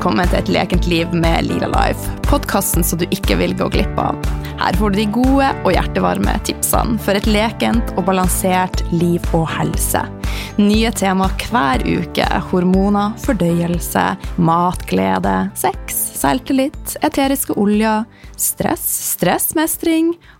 velkommen til Et lekent liv med Lila Life. Podkasten så du ikke vil gå glipp av. Her får du de gode og hjertevarme tipsene for et lekent og balansert liv og helse. Nye tema hver uke. Hormoner, fordøyelse, matglede, sex, selvtillit, eteriske oljer, stress, stressmestring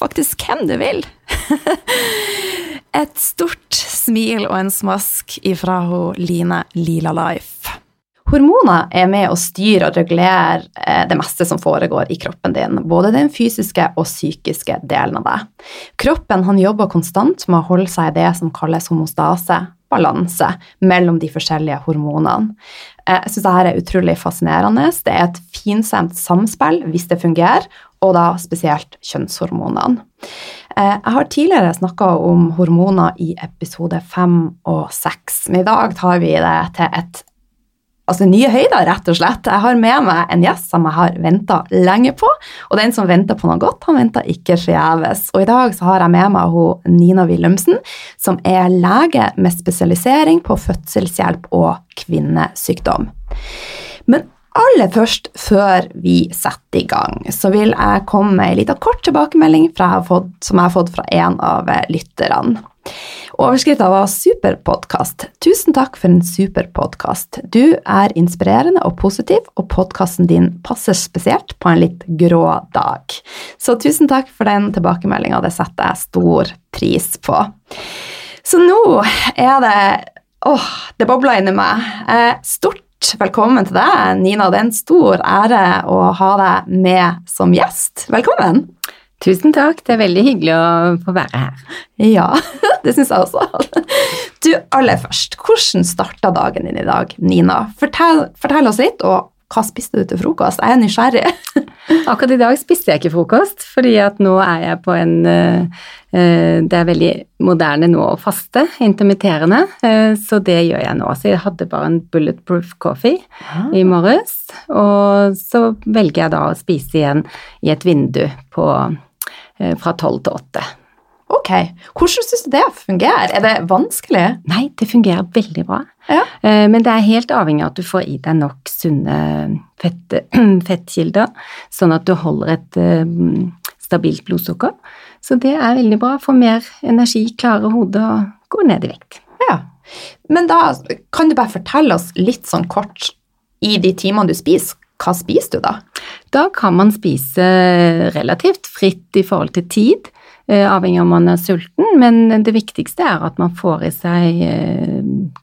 faktisk hvem du vil. Et stort smil og en smask ifra hun Line Lila Life. Hormoner er med å styre og regulere eh, det meste som foregår i kroppen din, både den fysiske og psykiske delen av det. Kroppen han jobber konstant med å holde seg i det som kalles homostase, balanse, mellom de forskjellige hormonene. Eh, jeg syns dette er utrolig fascinerende. Det er et finstemt samspill hvis det fungerer, og da spesielt kjønnshormonene. Eh, jeg har tidligere snakka om hormoner i episode fem og seks, men i dag tar vi det til et altså nye høyder, rett og slett. Jeg har med meg en gjest som jeg har venta lenge på, og den som venter på noe godt, han venter ikke forgjeves. Og i dag så har jeg med meg hun Nina Wilhelmsen, som er lege med spesialisering på fødselshjelp og kvinnesykdom. Men aller først, før vi setter i gang, så vil jeg komme med en liten kort tilbakemelding jeg fått, som jeg har fått fra en av lytterne. Overskriften var 'Superpodkast'. Tusen takk for en superpodkast. Du er inspirerende og positiv, og podkasten din passer spesielt på en litt grå dag. Så tusen takk for den tilbakemeldinga, det setter jeg stor pris på. Så nå er det Åh, det bobler inni meg. Eh, stort velkommen til deg, Nina. Det er en stor ære å ha deg med som gjest. Velkommen. Tusen takk. Det er veldig hyggelig å få være her. Ja, det syns jeg også. Du, aller først, hvordan starta dagen din i dag, Nina? Fortell, fortell oss litt, og hva spiste du til frokost? Jeg er nysgjerrig. Akkurat i dag spiste jeg ikke frokost, fordi at nå er jeg på en uh, Det er veldig moderne nå å faste, intermitterende, uh, så det gjør jeg nå. Så jeg hadde bare en bulletproof coffee ah. i morges, og så velger jeg da å spise igjen i et vindu på, fra tolv til åtte. Ok. Hvordan syns du det fungerer? Er det vanskelig? Nei, det fungerer veldig bra. Ja. Eh, men det er helt avhengig av at du får i deg nok sunne fett, fettkilder, sånn at du holder et um, stabilt blodsukker. Så det er veldig bra. Få mer energi, klare hodet og gå ned i vekt. Ja. Men da kan du bare fortelle oss litt sånn kort i de timene du spiser. Hva spiser du da? Da kan man spise relativt fritt i forhold til tid. Eh, avhengig av om man er sulten, men det viktigste er at man får i seg eh,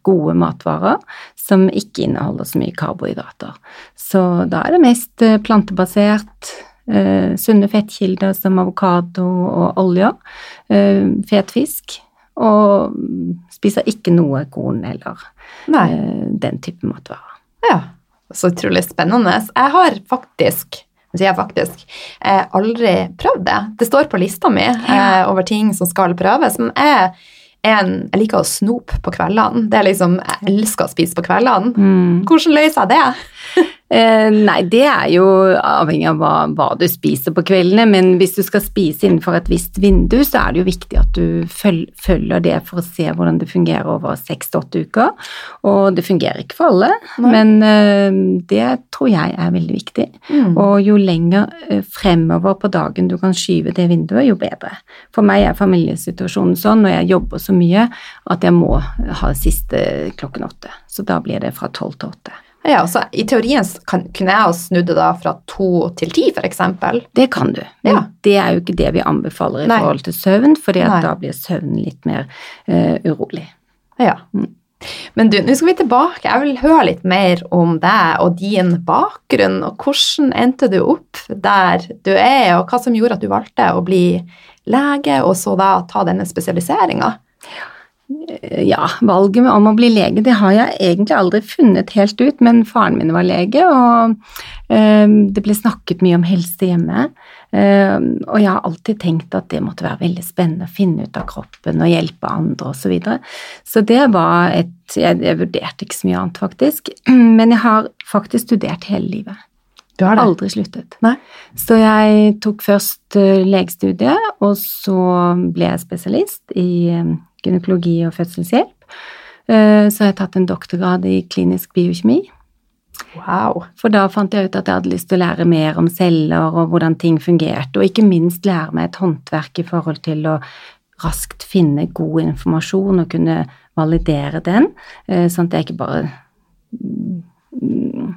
gode matvarer som ikke inneholder så mye karbohydrater. Så da er det mest eh, plantebasert, sunne fettkilder som avokado og olje, fet fisk, og spiser ikke noe korn eller Nei. den type matvarer. Ja, så utrolig spennende. Jeg har faktisk sier jeg faktisk. Eh, aldri prøvd det. Det står på lista mi eh, over ting som skal prøves. Men jeg, en, jeg liker å snope på kveldene. Det er liksom, Jeg elsker å spise på kveldene. Mm. Hvordan løser jeg det? Eh, nei, det er jo avhengig av hva, hva, du spiser på kveldene, men hvis du skal spise innenfor et visst vindu, så er det jo viktig at du føl følger det for å se hvordan det fungerer over seks til åtte uker. Og det fungerer ikke for alle, nei. men eh, det tror jeg er veldig viktig. Mm. Og jo lenger eh, fremover på dagen du kan skyve det vinduet, jo bedre. For meg er familiesituasjonen sånn, og jeg jobber så mye, at jeg må ha siste klokken åtte. Så da blir det fra tolv til åtte. Ja, så I teorien kan, kunne jeg ha snudd det da fra to til ti, f.eks. Det kan du, men Ja. det er jo ikke det vi anbefaler i Nei. forhold til søvn, fordi da blir søvnen litt mer uh, urolig. Ja. Mm. Men du, nå skal vi tilbake. Jeg vil høre litt mer om deg og din bakgrunn. og Hvordan endte du opp der du er, og hva som gjorde at du valgte å bli lege, og så da ta denne spesialiseringa? Eh, Ja, valget om å bli lege, det har jeg egentlig aldri funnet helt ut, men faren min var lege, og eh, det ble snakket mye om helse hjemme. Eh, og jeg har alltid tenkt at det måtte være veldig spennende å finne ut av kroppen og hjelpe andre osv. Så, videre. så det var et jeg, jeg vurderte ikke så mye annet, faktisk. Men jeg har faktisk studert hele livet. Du har det? Aldri sluttet. Nei. Så jeg tok først uh, legestudiet, og så ble jeg spesialist i eh, gynekologi og fødselshjelp. Eh, så har jeg tatt en doktorgrad i klinisk biokjemi. Wow. For da fant jeg ut at jeg hadde lyst til å lære mer om celler og hvordan ting fungerte, og ikke minst lære meg et håndverk i forhold til å raskt finne god informasjon og kunne validere den, eh, sånn at jeg ikke bare mm,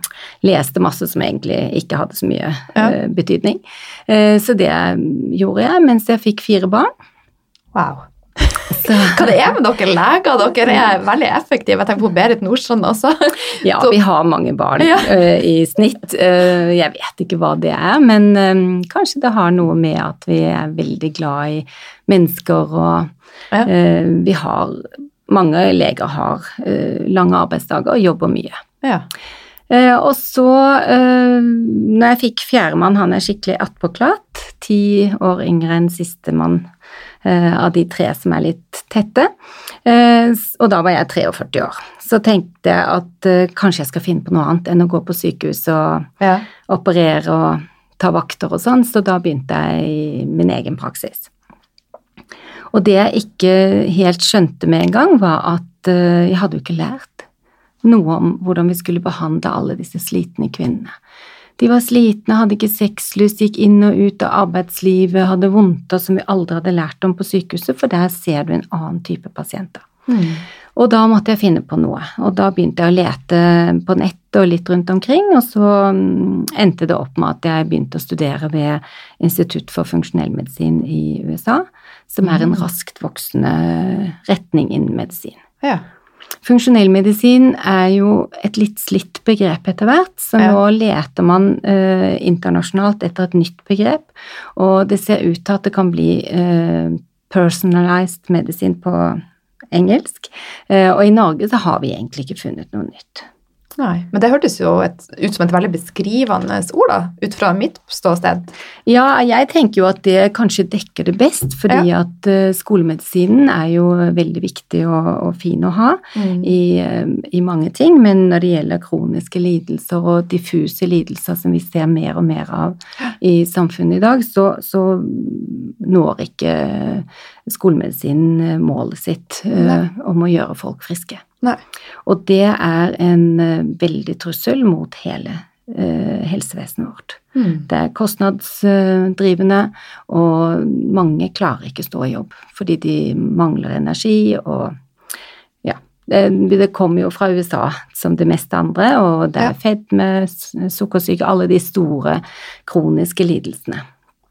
leste masse som egentlig ikke hadde så mye Ja. eh, betydning. Så det gjorde jeg mens jeg fikk fire barn. wow. Så, Hva det er med dere leger? Dere er veldig effektive. Jeg tenker på Berit Nordstrand også. ja, vi har mange barn Ja. uh, i snitt. Uh, jeg vet ikke hva det er, men um, kanskje det har noe med at vi er veldig glad i mennesker, og Ja. eh, vi har Mange leger har lange arbeidsdager og jobber mye. Ja. Og så, når jeg fikk fjerdemann, han er skikkelig attpåklatt, ti år yngre enn sistemann av de tre som er litt tette, eh, og da var jeg 43 år. Så tenkte jeg at eh, kanskje jeg skal finne på noe annet enn å gå på sykehus og Ja. operere og ta vakter og sånn, så da begynte jeg i min egen praksis. Og det jeg ikke helt skjønte med en gang, var at eh, jeg hadde jo ikke lært noe om hvordan vi skulle behandle alle disse slitne kvinnene. De var slitne, hadde ikke sexlyst, gikk inn og ut av arbeidslivet, hadde vondter som vi aldri hadde lært om på sykehuset, for der ser du en annen type pasienter. Mm. Og da måtte jeg finne på noe, og da begynte jeg å lete på nettet og litt rundt omkring, og så mm, endte det opp med at jeg begynte å studere ved Institutt for funksjonell medisin i USA, som er en raskt voksende retning innen medisin. Ja. Funksjonell medisin er jo et litt slitt begrep etter hvert, så Ja. nå leter man eh, internasjonalt etter et nytt begrep, og det ser ut til at det kan bli eh, personalized medisin på engelsk, eh, og i Norge så har vi egentlig ikke funnet noe nytt. Nei, men det hørtes jo et, ut som et veldig beskrivende ord, da, ut fra mitt ståsted. Ja, jeg tenker jo at det kanskje dekker det best, fordi at eh, skolemedisinen er jo veldig viktig og, og fin å ha i, eh, i mange ting, men når det gjelder kroniske lidelser og diffuse lidelser som vi ser mer og mer av i samfunnet i dag, så, så når ikke skolemedisinen målet sitt uh, om å gjøre folk friske. Nei. Og det er en eh, veldig trussel mot hele uh, helsevesenet vårt. Mm. Det er kostnadsdrivende, og mange klarer ikke stå i jobb fordi de mangler energi og ja. Det, det kommer jo fra USA som det meste andre, og det er Ja. fedme, sukkersyke, alle de store kroniske lidelsene.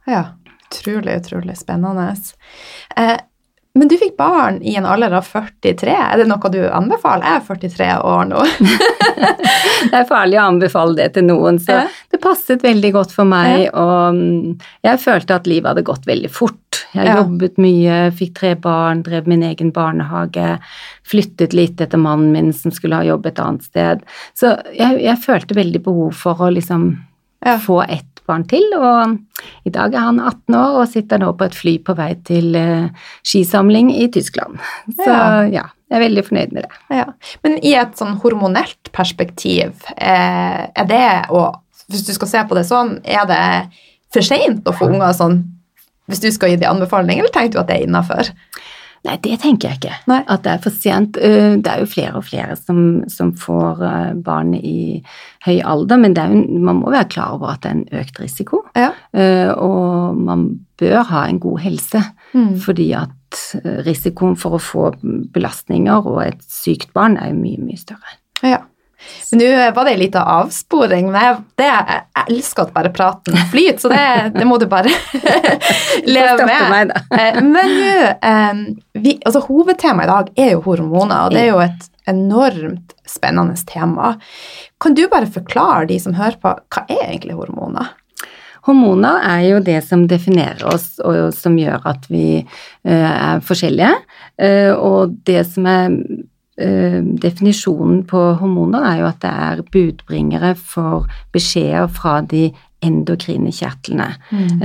Ja, utrolig, utrolig spennende. Eh, men du fikk barn i en alder av 43. Er det noe du anbefaler? Jeg er 43 år nå. Det er farlig å anbefale det til noen, så Ja. det passet veldig godt for meg, og mm, jeg følte at livet hadde gått veldig fort. Jeg Ja. jobbet mye, fikk tre barn, drev min egen barnehage, flyttet litt etter mannen min som skulle ha jobb et annet sted. Så jeg, jeg følte veldig behov for å liksom Ja. få ett barn til, og i dag er han 18 år og sitter nå på et fly på vei til eh, skisamling i Tyskland. Så Ja. jeg er veldig fornøyd med det. Ja. Men i et sånn hormonelt perspektiv, eh, er det å Hvis du skal se på det sånn, er det for seint å få unger sånn hvis du skal gi de anbefaling, eller tenker du at det er innafor? Nei, det tenker jeg ikke. Nei. At det er for sent. Eh, Det er jo flere og flere som, som får eh, barn i høy alder, men det jo, man må være klar over at det er en økt risiko. Ja. Eh, Og man bør ha en god helse, Mm. fordi at risikoen for å få belastninger og et sykt barn er jo mye, mye større. Ja. Men nå var det en liten avsporing, men jeg, det, jeg elsker at bare praten flyter, så det, det må du bare leve med. Eh, men nå eh, altså, Hovedtemaet i dag er jo hormoner, og det er jo et enormt spennende tema. Kan du bare forklare de som hører på, hva er egentlig hormoner? Hormoner er jo det som definerer oss, og som gjør at vi uh, er forskjellige. Og det som er definisjonen på hormoner, er jo at det er budbringere for beskjeder fra de endokrine kjertlene. Mm.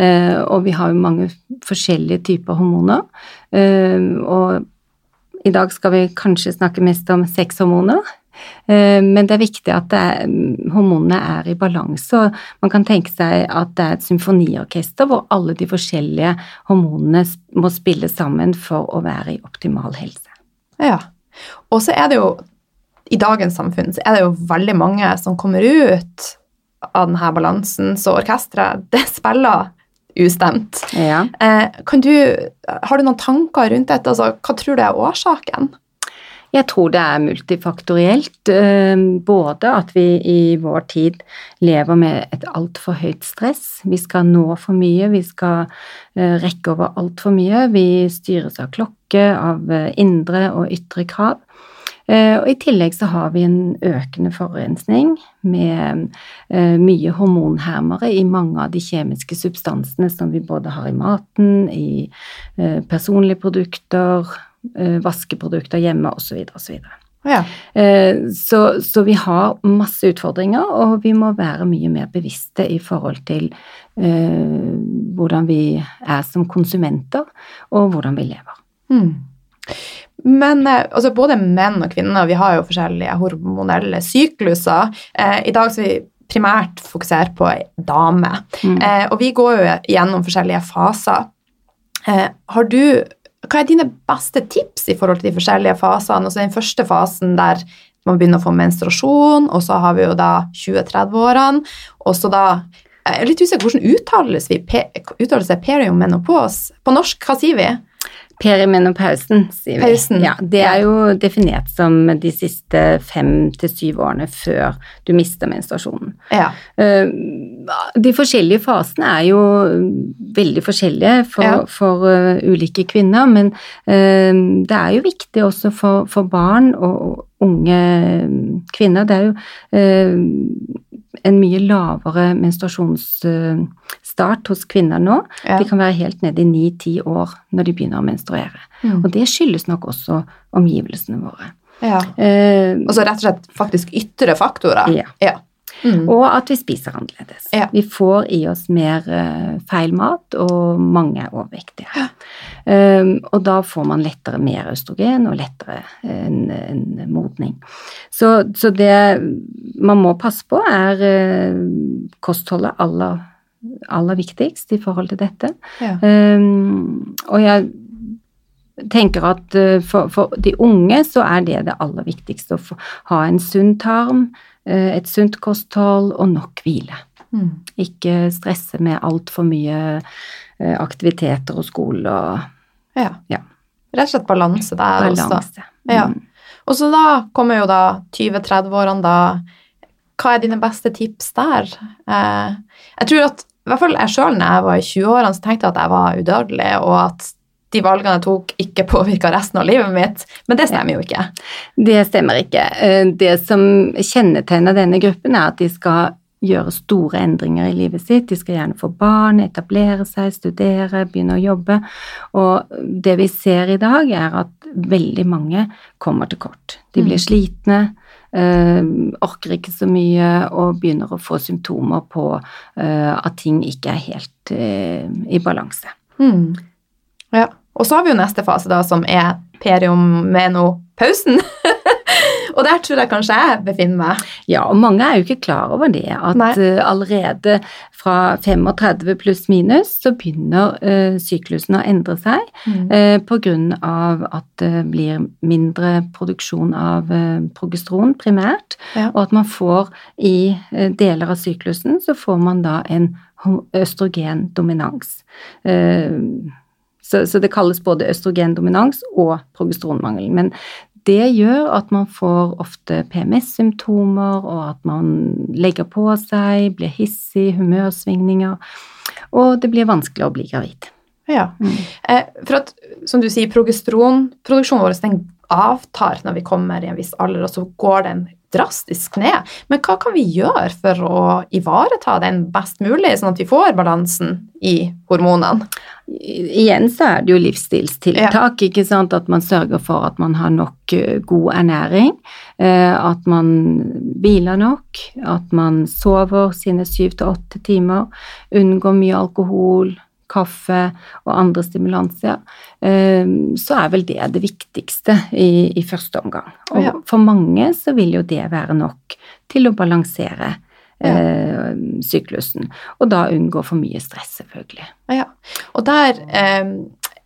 og vi har jo mange forskjellige typer hormoner. og i dag skal vi kanskje snakke mest om sexhormoner. Eh, men det er viktig at er, hormonene er i balanse. og Man kan tenke seg at det er et symfoniorkester hvor alle de forskjellige hormonene må spille sammen for å være i optimal helse. Ja, og så er det jo i dagens samfunn så er det jo veldig mange som kommer ut av denne balansen, så orkesteret det spiller ustemt. Ja. Eh, kan du, har du noen tanker rundt dette? Altså, hva tror du er årsaken? Jeg tror det er multifaktorielt. Eh, både at vi i vår tid lever med et altfor høyt stress. Vi skal nå for mye, vi skal eh, rekke over altfor mye. Vi styres av klokke, av eh, indre og ytre krav. Og I tillegg så har vi en økende forurensning med mye hormonhermere i mange av de kjemiske substansene som vi både har i maten, i personlige produkter, vaskeprodukter hjemme osv. osv. Ja. Eh, så, så vi har masse utfordringer, og vi må være mye mer bevisste i forhold til eh, hvordan vi er som konsumenter, og hvordan vi lever. Mm. Men eh, altså, både menn og kvinner vi har jo forskjellige hormonelle sykluser. Eh, I dag skal vi primært fokusere på dame, mm. eh, og vi går jo gjennom forskjellige faser. har du hva er dine beste tips i forhold til de forskjellige fasene? Altså Den første fasen der man begynner å få menstruasjon, og så har vi jo da 20-30-årene, og så da Jeg er litt usikker hvordan uttales vi uttales det periomenopause? På norsk, hva sier vi? Perimenopausen, sier vi. Pausen. Ja, det er jo definert som de siste fem til syv årene før du mister menstruasjonen. Ja. Eh, de forskjellige fasene er jo veldig forskjellige for, ja. for uh, ulike kvinner, men uh, det er jo viktig også for, for barn og unge kvinner. Det er jo en mye lavere menstruasjonsstart hos kvinner nå. Ja. De kan være helt nede i ni-ti år når de begynner å menstruere. Mm. Og det skyldes nok også omgivelsene våre. Ja. Eh, og så rett og slett faktisk ytre faktorer. Ja. ja. Mm. Og at vi spiser annerledes. Ja. Vi får i oss mer uh, feil mat, og mange er overvektige. Ja. Um, og da får man lettere mer østrogen og lettere en, en modning. Så, så, det man må passe på, er uh, kostholdet aller, aller viktigst i forhold til dette. Ja. Um, og jeg tenker at uh, for, for, de unge så er det det aller viktigste å få, ha en sunn tarm Eh, et sunt kosthold og nok hvile. Mm. Ikke stresse med altfor mye eh, aktiviteter og skole og ja. ja. Rett og slett balanse der balanse. også. Ja. Mm. Og så da kommer jo da 20-30-årene, da. Hva er dine beste tips der? Eh, jeg tror at i hvert fall jeg sjøl når jeg var i 20-årene, så tenkte jeg at jeg var udødelig, og at de valgene jeg tok, ikke påvirka resten av livet mitt. Men det stemmer jo ikke. Det stemmer ikke. Eh, det som kjennetegner denne gruppen, er at de skal gjøre store endringer i livet sitt. De skal gjerne få barn, etablere seg, studere, begynne å jobbe. Og det vi ser i dag, er at veldig mange kommer til kort. De blir mm. slitne. Uh, orker ikke så mye og begynner å få symptomer på uh, at ting ikke er helt uh, i balanse. Mm. Ja. Og så har vi jo neste fase, da, som er periomenopausen. og der tror jeg kanskje jeg befinner meg. Ja, og mange er jo ikke klar over det. At Nei. allerede fra 35 pluss minus så begynner uh, syklusen å endre seg mm. uh, på grunn av at det blir mindre produksjon av progesteron primært, ja. og at man får i deler av syklusen så får man da en østrogendominans. Uh, så, så, det kalles både østrogendominans og progesteronmangel. Men det gjør at man får ofte PMS-symptomer, og at man legger på seg, blir hissig, humørsvingninger, og det blir vanskelig å bli gravid. Ja, Mm. for at, som du sier, progesteronproduksjonen vår den avtar når vi kommer i en viss alder, og så går den drastisk ned. Men hva kan vi gjøre for å ivareta den best mulig, sånn at vi får balansen i hormonene? Igjen så er det jo livsstilstiltak, ja. ikke sant. At man sørger for at man har nok eh, god ernæring. Eh, at man hviler nok. At man sover sine syv til åtte timer. Unngår mye alkohol kaffe og andre stimulanser, eh, så er vel det det viktigste i, i første omgang. Og for mange så vil jo det være nok til å balansere eh, syklusen, og da unngå for mye stress, selvfølgelig. Ja, og der eh,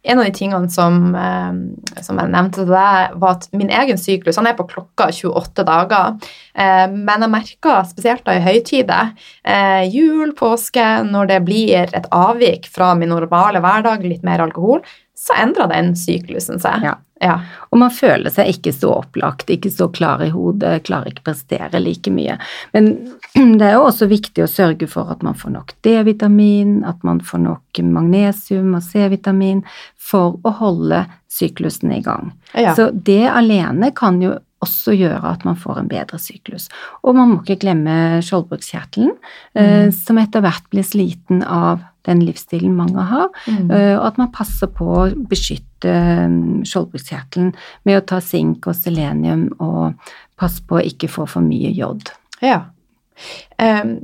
en av de tingene som, eh, som jeg nevnte til deg, var at min egen syklus han er på klokka 28 dager. Eh, men jeg merker spesielt da i høytider, eh, jul, påske, når det blir et avvik fra min normale hverdag, litt mer alkohol, så endrer den syklusen seg. Ja. Ja. Og man føler seg ikke så opplagt, ikke så klar i hodet, klarer ikke prestere like mye. Men det er jo også viktig å sørge for at man får nok D-vitamin, at man får nok magnesium og C-vitamin for å holde syklusen i gang. Ja. Så det alene kan jo også gjøre at man får en bedre syklus. Og man må ikke glemme skjoldbruskkjertelen, eh, mm. som etter hvert blir sliten av den livsstilen mange har, mm. Eh, og at man passer på å beskytte skjoldbruskkjertelen med å ta sink og selenium og passe på å ikke få for mye jod. Ja. Um,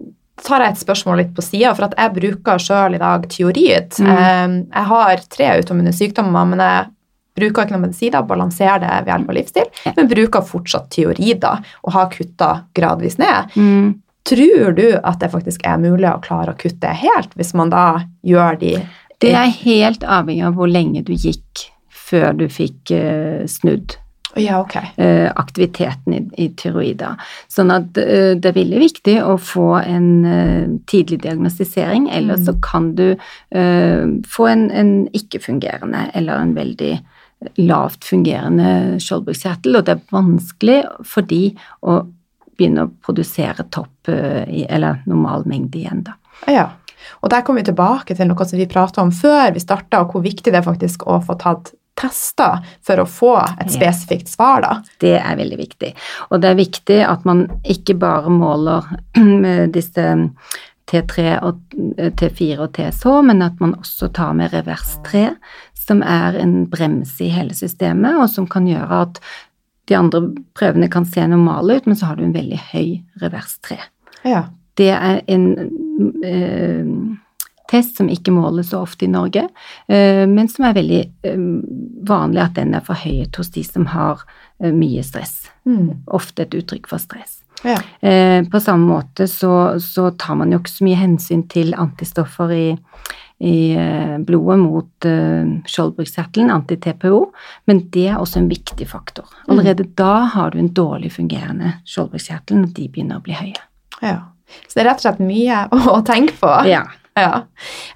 tar jeg et spørsmål litt på sida, for at jeg bruker sjøl i dag teoriet. Mm. Um, jeg har tre autoimmune sykdommer, men jeg bruker ikke noe medisiner, balanserer det ved hjelp av livsstil, men bruker fortsatt tiorider og har kutta gradvis ned. Mm. Tror du at det faktisk er mulig å klare å kutte helt, hvis man da gjør de Det er helt avhengig av hvor lenge du gikk før du fikk uh, snudd ja, okay. uh, aktiviteten i, i tyroida. Sånn at uh, det er veldig viktig å få en tidlig diagnostisering, ellers mm. så kan du få en, en ikke-fungerende eller en veldig lavt fungerende skjoldbruskkjertel, og det er vanskelig for de å begynne å produsere topp eh, eller normal mengde igjen, da. Ja. Og der kommer vi tilbake til noe som vi prata om før vi starta, og hvor viktig det er faktisk å få tatt tester for å få et spesifikt svar, da. Det er veldig viktig. Og det er viktig at man ikke bare måler disse T3 og T4 og TSH, men at man også tar med revers 3, som er en brems i hele systemet, og som kan gjøre at de andre prøvene kan se normale ut, men så har du en veldig høy revers 3. Ja. Det er en eh, test som ikke måles så ofte i Norge, eh, men som er veldig eh, vanlig at den er forhøyet hos de som har eh, mye stress. Mm. Ofte et uttrykk for stress. Ja. Eh, på samme måte så, så, tar man jo ikke så mye hensyn til antistoffer i, i eh, blodet mot uh, skjoldbruskkjertelen, anti-TPO, men det er også en viktig faktor. Mm. Allerede mm. da har du en dårlig fungerende skjoldbruskkjertel når de begynner å bli høye. Ja. Så det er rett og slett mye å, tenke på. Ja. ja.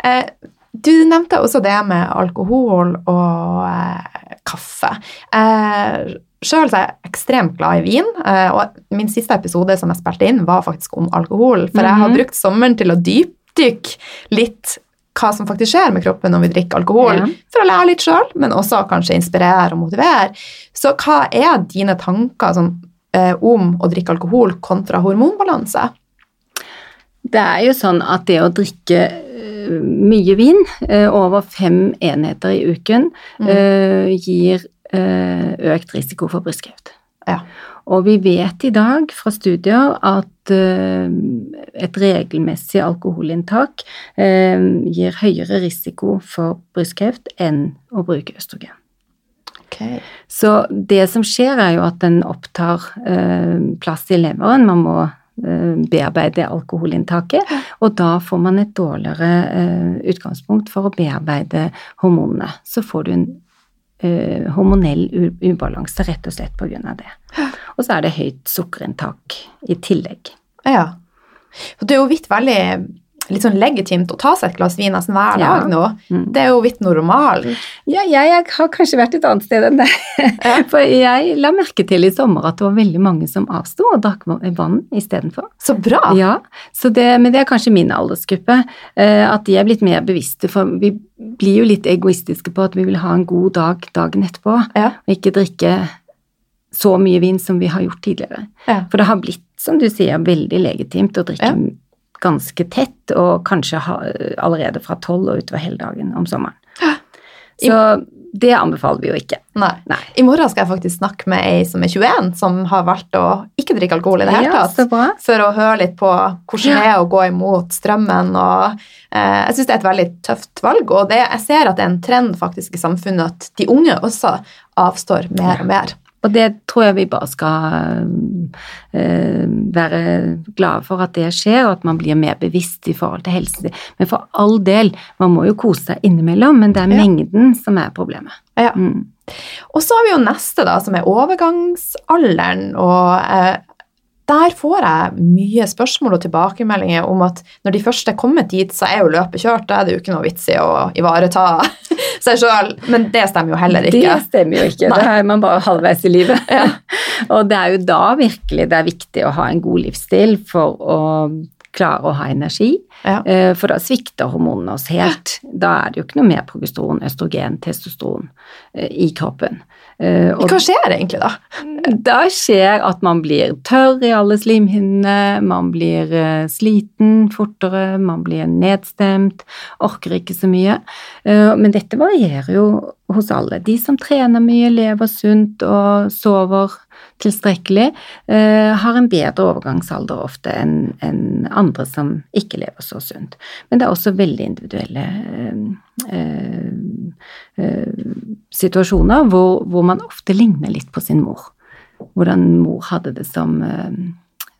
Eh, du nevnte også det med alkohol og eh, kaffe. Eh, Sjøl er jeg ekstremt glad i vin, eh, og min siste episode som jeg spilte inn, var faktisk om alkohol. For jeg har mhm. brukt sommeren til å dypdykke litt hva som faktisk skjer med kroppen når vi drikker alkohol, ja. for å lære litt sjøl, men også kanskje inspirere og motivere. Så hva er dine tanker sånn, eh, om å drikke alkohol kontra hormonbalanse? Det er jo sånn at det å drikke uh, mye vin, uh, over fem enheter i uken, mm. uh, gir økt risiko for brystkreft. Ja. Og vi vet i dag fra studier at et regelmessig alkoholinntak gir høyere risiko for brystkreft enn å bruke østrogen. Okay. Så det som skjer, er jo at den opptar plass i leveren. Man må bearbeide alkoholinntaket, og da får man et dårligere utgangspunkt for å bearbeide hormonene. Så får du en uh, hormonell ubalanse rett og slett på grunn av det. Og så er det høyt sukkerinntak i tillegg. Ja. Det er jo vidt veldig litt sånn legitimt å ta seg et glass vin nesten hver Ja. dag nå. Mm. Det er jo vidt normalen. Ja, jeg har kanskje vært et annet sted enn det. For jeg la merke til i sommer at det var veldig mange som avsto og drakk vann istedenfor. Så bra! Ja, så det, men det er kanskje min aldersgruppe. eh, At de er blitt mer bevisste, for vi blir jo litt egoistiske på at vi vil ha en god dag dagen etterpå, Ja. og ikke drikke så mye vin som vi har gjort tidligere. Ja. For det har blitt, som du sier, veldig legitimt å drikke Ja. Ganske tett, og kanskje ha, allerede fra tolv og utover hele dagen om sommeren. Så det anbefaler vi jo ikke. Nei. Nei. I morgen skal jeg faktisk snakke med ei som er 21, som har valgt å ikke drikke alkohol i det hele tatt. ja. For å høre litt på hvordan det er å gå imot strømmen. Og, eh, jeg syns det er et veldig tøft valg, og det, jeg ser at det er en trend faktisk i samfunnet at de unge også avstår mer og mer. Og det tror jeg vi bare skal øh, være glade for at det skjer, og at man blir mer bevisst i forhold til helse. Men for all del, man må jo kose seg innimellom, men det er Ja. mengden som er problemet. Ja. Mm. Og så har vi jo neste, da, som er overgangsalderen. og eh, der får jeg mye spørsmål og tilbakemeldinger om at når de først er kommet dit, så er jo løpet kjørt. Da er det jo ikke noe vits i å ivareta seg sjøl. Men det stemmer jo heller ikke. Det stemmer jo ikke, Nei. da er man bare halvveis i livet. Ja. og det er jo da virkelig det er viktig å ha en god livsstil for å klare å ha energi, Ja. Eh, for da svikter hormonene oss helt. Da er det jo ikke noe mer progesteron, østrogen, testosteron eh, i kroppen. Eh, Hva skjer egentlig da? da skjer at man blir tørr i alle slimhinnene, man blir eh, sliten fortere, man blir nedstemt, orker ikke så mye. Eh, men dette varierer jo hos alle. De som trener mye, lever sunt og sover tilstrekkelig, eh, har en bedre overgangsalder ofte enn en andre som ikke lever så sunt. Men det er også veldig individuelle eh, eh, eh, situasjoner hvor, hvor man ofte ligner litt på sin mor. Hvordan mor hadde det som, eh,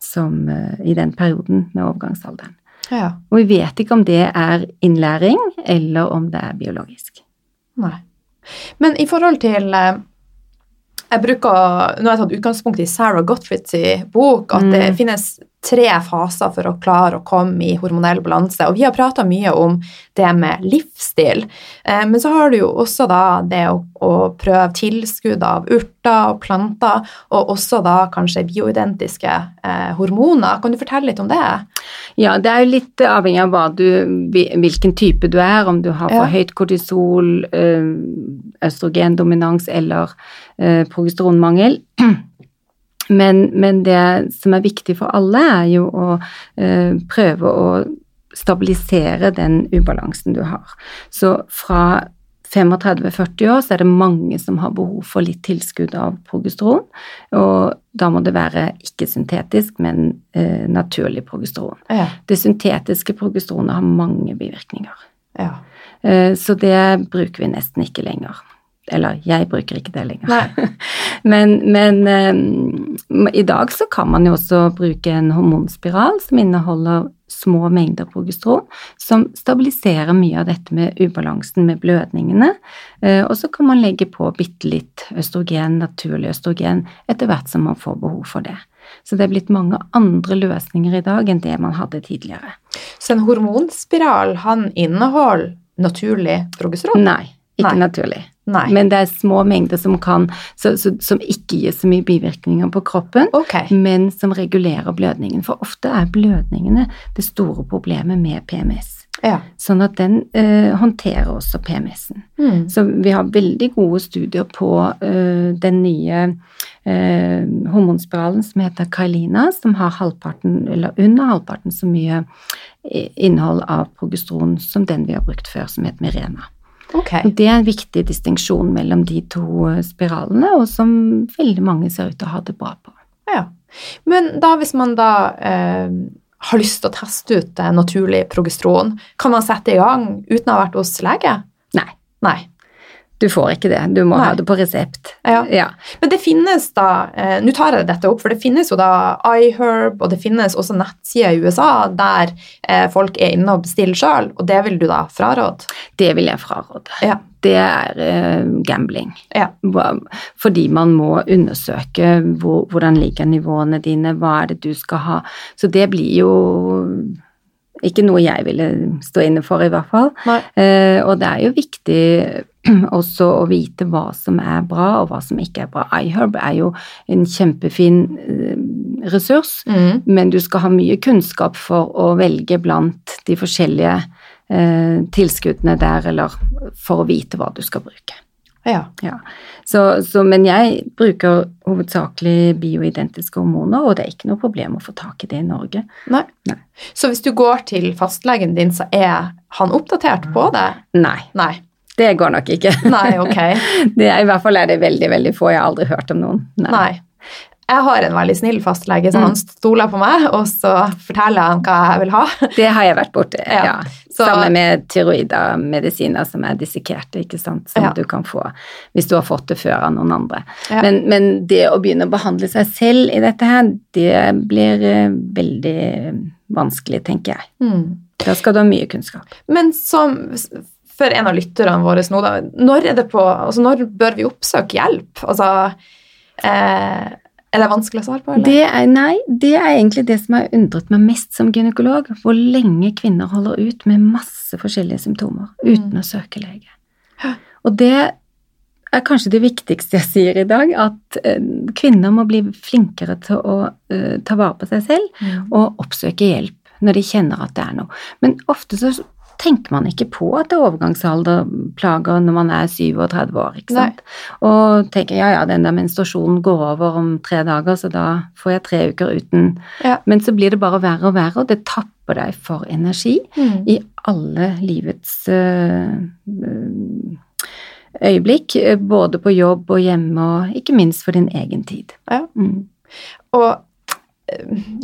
som eh, i den perioden med overgangsalderen. Ja. Og vi vet ikke om det er innlæring, eller om det er biologisk. Nei. Men i forhold til eh, jeg bruker, Nå har jeg tatt utgangspunkt i Sarah Gottfrieds bok, at det Mm. finnes tre faser for å klare å komme i hormonell balanse. Og vi har prata mye om det med livsstil. Eh, men så har du jo også da det å, å prøve tilskudd av urter og planter, og også da kanskje bioidentiske eh, hormoner. Kan du fortelle litt om det? Ja, det er jo litt avhengig av du, hvilken type du er, om du har for Ja. høyt kortisol, eh, østrogendominans eller eh, progesteronmangel. Men, men det som er viktig for alle, er jo å eh, prøve å stabilisere den ubalansen du har. Så fra 35-40 år så er det mange som har behov for litt tilskudd av progesteron. Og da må det være ikke syntetisk, men eh, naturlig progesteron. Ja. Det syntetiske progesteronet har mange bivirkninger. ja. Eh, så det bruker vi nesten ikke lenger. Eller jeg bruker ikke det lenger. Nei. Men, men um, i dag så kan man jo også bruke en hormonspiral som inneholder små mengder progesteron, som stabiliserer mye av dette med ubalansen med blødningene. Uh, og så kan man legge på bitte litt østrogen, naturlig østrogen, etter hvert som man får behov for det. Så det er blitt mange andre løsninger i dag enn det man hadde tidligere. Så en hormonspiral, han inneholder naturlig progesteron? Nei, ikke Nei. naturlig. Nei. Men det er små mengder som, kan, så, så, som ikke gir så mye bivirkninger på kroppen, okay. men som regulerer blødningen. For ofte er blødningene det store problemet med PMS. Ja. Sånn at den eh, håndterer også PMS-en. Mm. Så vi har veldig gode studier på eh, den nye eh, hormonspiralen som heter Kailina, som har halvparten, eller under halvparten så mye innhold av progesteron som den vi har brukt før, som heter Mirena. Ok. Det er en viktig distinksjon mellom de to eh, spiralene, og som veldig mange ser ut til å ha det bra på. Ja. Men da hvis man da eh, har lyst til å teste ut eh, naturlig progesteron, kan man sette i gang uten å ha vært hos lege? Nei, Nei. Du får ikke det. Du må Nei. ha det på resept. Ja. Ja. Men det finnes da eh, Nå tar jeg dette opp, for det finnes jo da iHerb, og det finnes også nettsider i USA der eh, folk er inne og bestiller sjøl, og det vil du da fraråde? Det vil jeg fraråde. Ja. Det er eh, gambling. Ja. Fordi man må undersøke hvor, hvordan ligger nivåene dine, hva er det du skal ha. Så det blir jo ikke noe jeg ville stå inne for, i hvert fall. Eh, og det er jo viktig også å vite hva som er bra, og hva som ikke er bra. iHerb er jo en kjempefin eh, ressurs, Mm. men du skal ha mye kunnskap for å velge blant de forskjellige eh, tilskuddene der, eller for å vite hva du skal bruke. Ja. Ja. Så, så, men jeg bruker hovedsakelig bioidentiske hormoner, og det er ikke noe problem å få tak i det i Norge. Nei. Nei. Så hvis du går til fastlegen din, så er han oppdatert på det? Nei, Nei. Det går nok ikke. Nei, ok. Det er, I hvert fall er det veldig, veldig få. Jeg har aldri hørt om noen. Nei. Jeg har en veldig snill fastlege, så Mm. han stoler på meg, og så forteller han hva jeg vil ha. Det har jeg vært borti, ja. Ja. Så- Sammen med tyroidamedisiner som er dissekerte, ikke sant, som Ja. du kan få hvis du har fått det før av noen andre. Ja. Men, men det å begynne å behandle seg selv i dette her, det blir eh, veldig vanskelig, tenker jeg. Mm. Da skal du ha mye kunnskap. Men som for en av lytterne våre nå, da, når, det på, altså når bør vi oppsøke hjelp? Altså, eh, er det vanskelig å svare på? Det er, nei, det er egentlig det som har undret meg mest som gynekolog. Hvor lenge kvinner holder ut med masse forskjellige symptomer uten å søke lege. Og det er kanskje det viktigste jeg sier i dag, at eh, kvinner må bli flinkere til å uh, ta vare på seg selv Mm. og oppsøke hjelp når de kjenner at det er noe. Men ofte så tenker man ikke på at det er overgangsalderplager når man er 37 år, ikke Nei. sant? Og tenker ja, ja, den der menstruasjonen går over om tre dager, så da får jeg tre uker uten. Ja. Men så blir det bare verre og verre, og det tapper deg for energi Mm. i alle livets øh, øh, øyeblikk, øh, både på jobb og hjemme, og ikke minst for din egen tid. Ja. Mm. Og eh,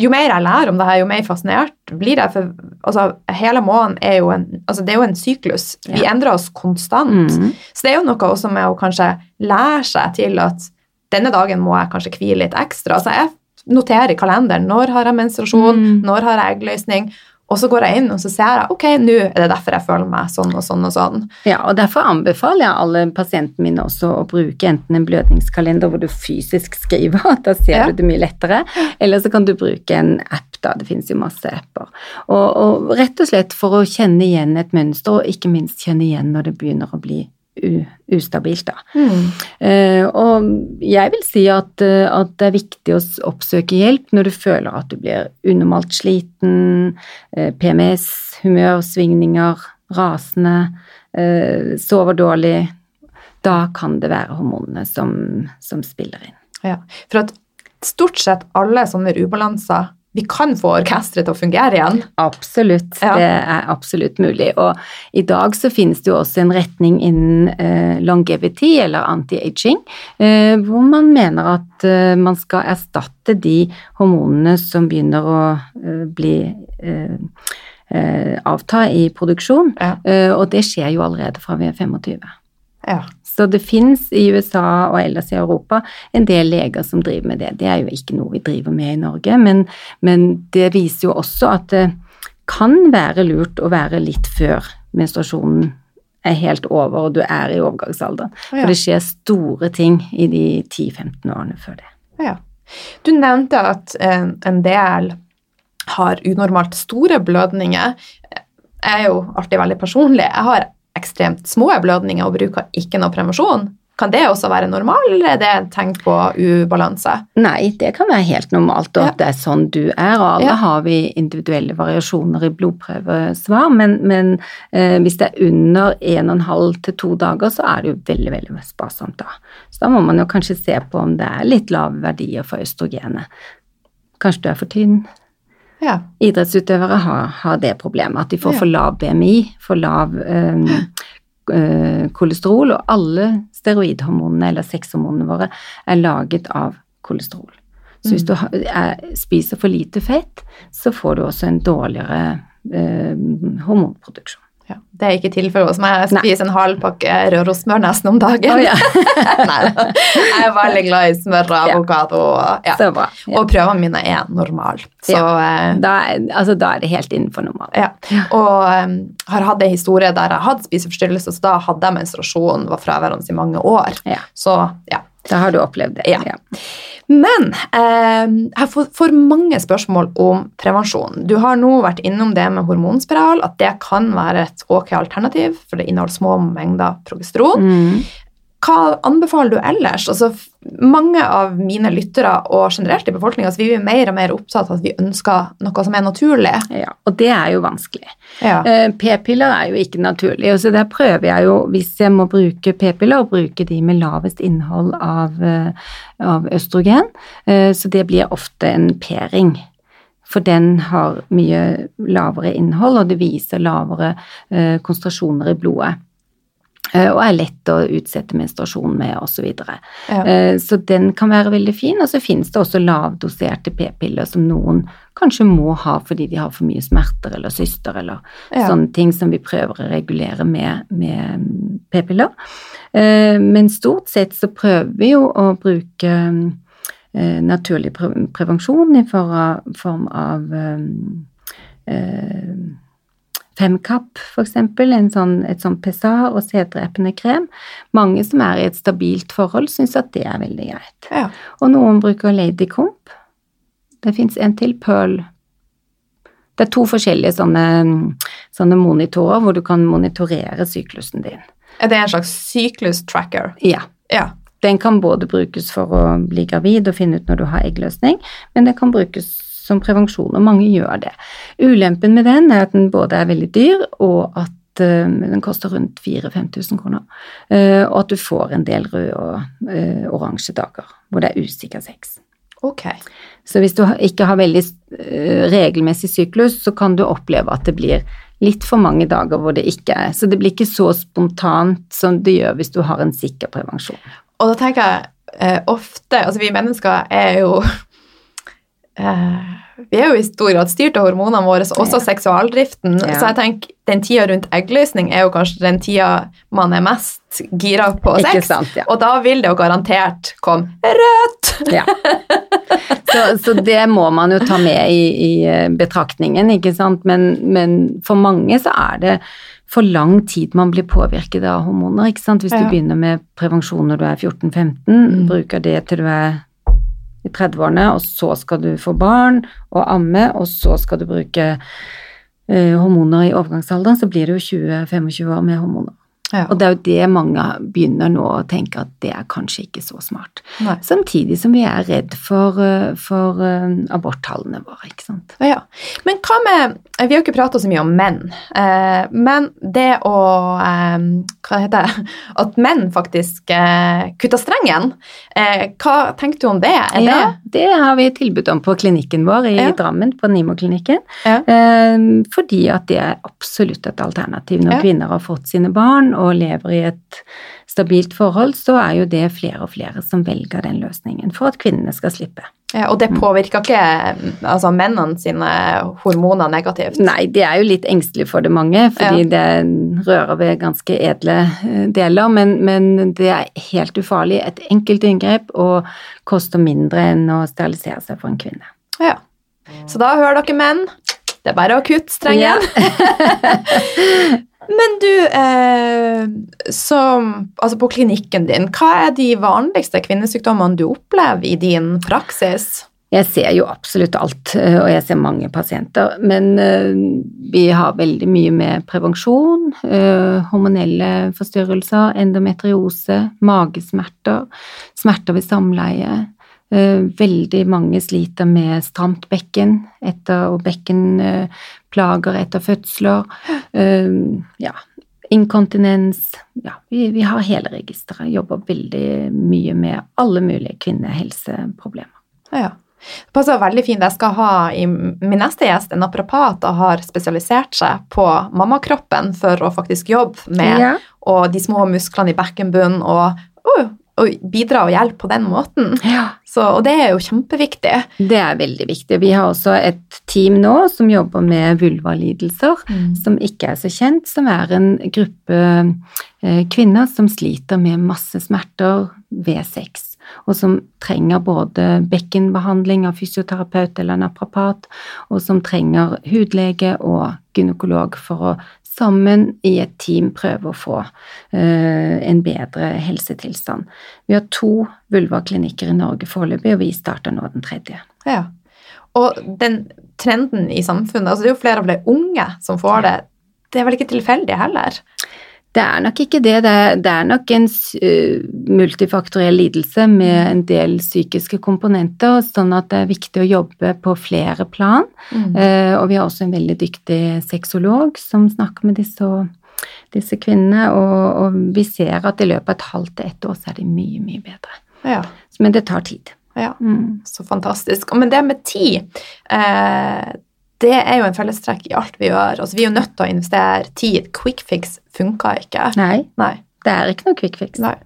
jo mer jeg lærer om det her, jo mer fascinert blir jeg. For altså, hele måneden er jo en, altså, det er jo en syklus. Vi Ja. endrer oss konstant. Mm. Så det er jo noe også med å kanskje lære seg til at denne dagen må jeg kanskje hvile litt ekstra. Altså jeg noterer i kalenderen når har jeg menstruasjon, Mm. når har jeg eggløsning, og så går jeg inn og så ser jeg ok, nå er det derfor jeg føler meg sånn og sånn og sånn. Ja, og derfor anbefaler jeg alle pasientene mine også å bruke enten en blødningskalender hvor du fysisk skriver, da ser Ja. du det mye lettere, eller så kan du bruke en app, da, det finnes jo masse apper. Og, og rett og slett for å kjenne igjen et mønster, og ikke minst kjenne igjen når det begynner å bli ustabilt, da. Eh, og jeg vil si at, eh, at det er viktig å oppsøke hjelp når du føler at du blir unormalt sliten, uh, PMS, humørsvingninger, rasende, uh, sover dårlig. Da kan det være hormonene som, som spiller inn. Ja, for at stort sett alle sånne ubalanser, vi kan få orkestret til å fungere igjen. Absolutt, Ja. det er absolutt mulig. Og i dag så finnes det jo også en retning innen eh, longevity, eller anti-aging, eh, hvor man mener at eh, man skal erstatte de hormonene som begynner å eh, bli eh, eh, avta i produksjon, Ja. og det skjer jo allerede fra vi er 25. Ja. Så det fins i USA og ellers i Europa en del leger som driver med det. Det er jo ikke noe vi driver med i Norge, men, men det viser jo også at det kan være lurt å være litt før menstruasjonen er helt over og du er i overgangsalderen. Ja. For det skjer store ting i de 10-15 årene før det. Ja. Du nevnte at en, en del har unormalt store blødninger. Jeg er jo alltid veldig personlig. Jeg har ekstremt små blødninger og bruker ikke noe prevensjon. Kan det også være normal, eller er det et tegn på ubalanse? Nei, det kan være helt normalt, og Ja. at det er sånn du er. Og alle Ja. har vi individuelle variasjoner i blodprøvesvar, men, men eh, hvis det er under 1,5 til 2 dager, så er det jo veldig veldig sparsomt da. Så da må man jo kanskje se på om det er litt lave verdier for østrogenet. Kanskje du er for tynn. Ja. Idrettsutøvere har, har det problemet, at de får Ja. for lav BMI, for lav eh, kolesterol, og alle steroidhormonene eller sexhormonene våre er laget av kolesterol. Så hvis du har, er, spiser for lite fett, så får du også en dårligere eh, hormonproduksjon. Ja. Det er ikke tilfellet hos meg. Jeg Nei. spiser en halv pakke Rørosmør nesten om dagen. Oh, ja. Nei, jeg er veldig glad i smør og avokado. Ja. Ja. Og prøvene mine er normale. Så eh, Da, altså, da er det helt innenfor normalen. Ja, og um, har hatt en historie der jeg hadde spiseforstyrrelse, så da hadde jeg menstruasjon, var fraværende i mange år. Ja. Så ja, Da har du opplevd det. Ja. Men eh, jeg får, får mange spørsmål om prevensjon. Du har nå vært innom det med hormonspiral, at det kan være et ok alternativ, for det inneholder små mengder progesteron. Mm. Hva anbefaler du ellers? Altså, mange av mine lyttere og generelt i befolkninga vi er mer og mer opptatt av at vi ønsker noe som er naturlig. Ja, og det er jo vanskelig. Ja. Eh, P-piller er jo ikke naturlig, så der prøver jeg jo, hvis jeg må bruke p-piller, å bruke de med lavest innhold av, eh, av østrogen. Eh, Så det blir ofte en p-ring. For den har mye lavere innhold, og det viser lavere eh, konsentrasjoner i blodet. Eh, Og er lett å utsette menstruasjon med, osv. Ja. Eh, Så den kan være veldig fin. Og så finnes det også lavdoserte p-piller som noen kanskje må ha fordi de har for mye smerter eller syster eller Ja. sånne ting som vi prøver å regulere med, med mm, p-piller. Eh, Men stort sett så prøver vi jo å bruke naturlig prevensjon i form av form eh, Femkapp, eksempel, sånn, et sånn PSA og sæddrepende krem. Mange som er i et stabilt forhold, syns at det er veldig greit. Ja. Og noen bruker Lady Comp. Det fins en til, Pearl. Det er to forskjellige sånne, sånne monitorer hvor du kan monitorere syklusen din. Er det en slags syklus-tracker? Ja. Ja. Den kan både brukes for å bli gravid og finne ut når du har eggløsning, men det kan brukes som prevensjon, og mange gjør det. Ulempen med den er at den både er veldig dyr, og at eh, den koster rundt 4000-5000 kroner. Eh, og at du får en del røde og eh, oransje dager hvor det er usikker sex. Ok. Så hvis du ikke har veldig regelmessig syklus, så kan du oppleve at det blir litt for mange dager hvor det ikke er Så det blir ikke så spontant som det gjør hvis du har en sikker prevensjon. Og da tenker jeg ofte Altså, vi mennesker er jo Vi er jo i stor grad styrt av hormonene våre, også Ja. seksualdriften. Ja. Så jeg tenker den tida rundt eggløsning er jo kanskje den tida man er mest gira på sex. sant, ja. Og da vil det jo garantert komme rødt! Ja. Så, så det må man jo ta med i, i eh, betraktningen, ikke sant. Men, men for mange så er det for lang tid man blir påvirket av hormoner, ikke sant. Hvis du begynner med prevensjon når du er 14-15, Mm. bruker det til du er i 30-årene, og så skal du få barn og amme, og så skal du bruke eh, hormoner i overgangsalderen, så blir det jo 20-25 år med hormoner. Ja. Og det er jo det mange begynner nå å tenke at det er kanskje ikke så smart. Nei. Samtidig som vi er redd for, eh, for eh, aborttallene våre, ikke sant. Ja. Men hva med Vi har jo ikke pratet så mye om menn, eh, men det å eh, Hva heter det? At menn faktisk eh, kutter strengen. Eh, hva tenker du om det? Er Ja, det har vi tilbud om på klinikken vår i Ja. Drammen, på Nimo-klinikken. Ja. Eh, fordi at det er absolutt et alternativ. Når Ja. kvinner har fått sine barn og lever i et stabilt forhold, så er jo det flere og flere som velger den løsningen for at kvinnene skal slippe. Og det påvirker ikke altså, mennene sine hormoner negativt? Nei, de er jo litt engstelige for det mange, fordi det rører ved ganske edle eh, deler, men, men det er helt ufarlig. Et enkelt inngrep og koster mindre enn å sterilisere seg for en kvinne. Ja. Så da hører dere menn. Det er bare å kutte strengen. Men du, eh, som, altså på klinikken din, hva er de vanligste kvinnesykdommene du opplever i din praksis? Jeg ser jo absolutt alt, eh, og jeg ser mange pasienter, men eh, vi har veldig mye med prevensjon, eh, hormonelle forstyrrelser, endometriose, magesmerter, smerter ved samleie. Eh, Veldig mange sliter med stramt bekken etter, og bekkenplager etter fødsler. Eh, Ja, inkontinens. Ja, vi, vi har hele registeret. Jobber veldig mye med alle mulige kvinnehelseproblemer. Ja. Det passer veldig fint. Jeg skal ha i min neste gjest en naprapat har spesialisert seg på mammakroppen for å faktisk jobbe med Ja. og de små musklene i bekkenbunnen og, og, og bidra og hjelpe på den måten. Ja. Så, og det er jo kjempeviktig. Det er veldig viktig. Vi har også et team nå som jobber med vulvalidelser, som ikke er så kjent, som er en gruppe eh, kvinner som sliter med masse smerter ved sex, og som trenger både bekkenbehandling av fysioterapeut eller naprapat, og som trenger hudlege og gynekolog for å sammen i et team prøve å få eh, en bedre helsetilstand. Vi har to vulvaklinikker i Norge foreløpig, og vi starter nå den tredje. Ja. Og den trenden i samfunnet, altså det er jo flere og flere unge som får det, det er vel ikke tilfeldig heller? Det er nok ikke det. Det er, det er nok en multifaktoriell lidelse med en del psykiske komponenter, sånn at det er viktig å jobbe på flere plan. Mm. Uh, og vi har også en veldig dyktig sexolog som snakker med disse, disse kvinnene, og, og, vi ser at i løpet av et halvt til ett år så er de mye, mye bedre. Ja. Men det tar tid. Ja, mm. så fantastisk. Men det med tid eh, det er jo en fellestrekk i alt vi gjør. Altså, vi er jo nødt til å investere tid. Quick fix funka ikke. Nei. Nei. Det er ikke noe quick fix. Nei.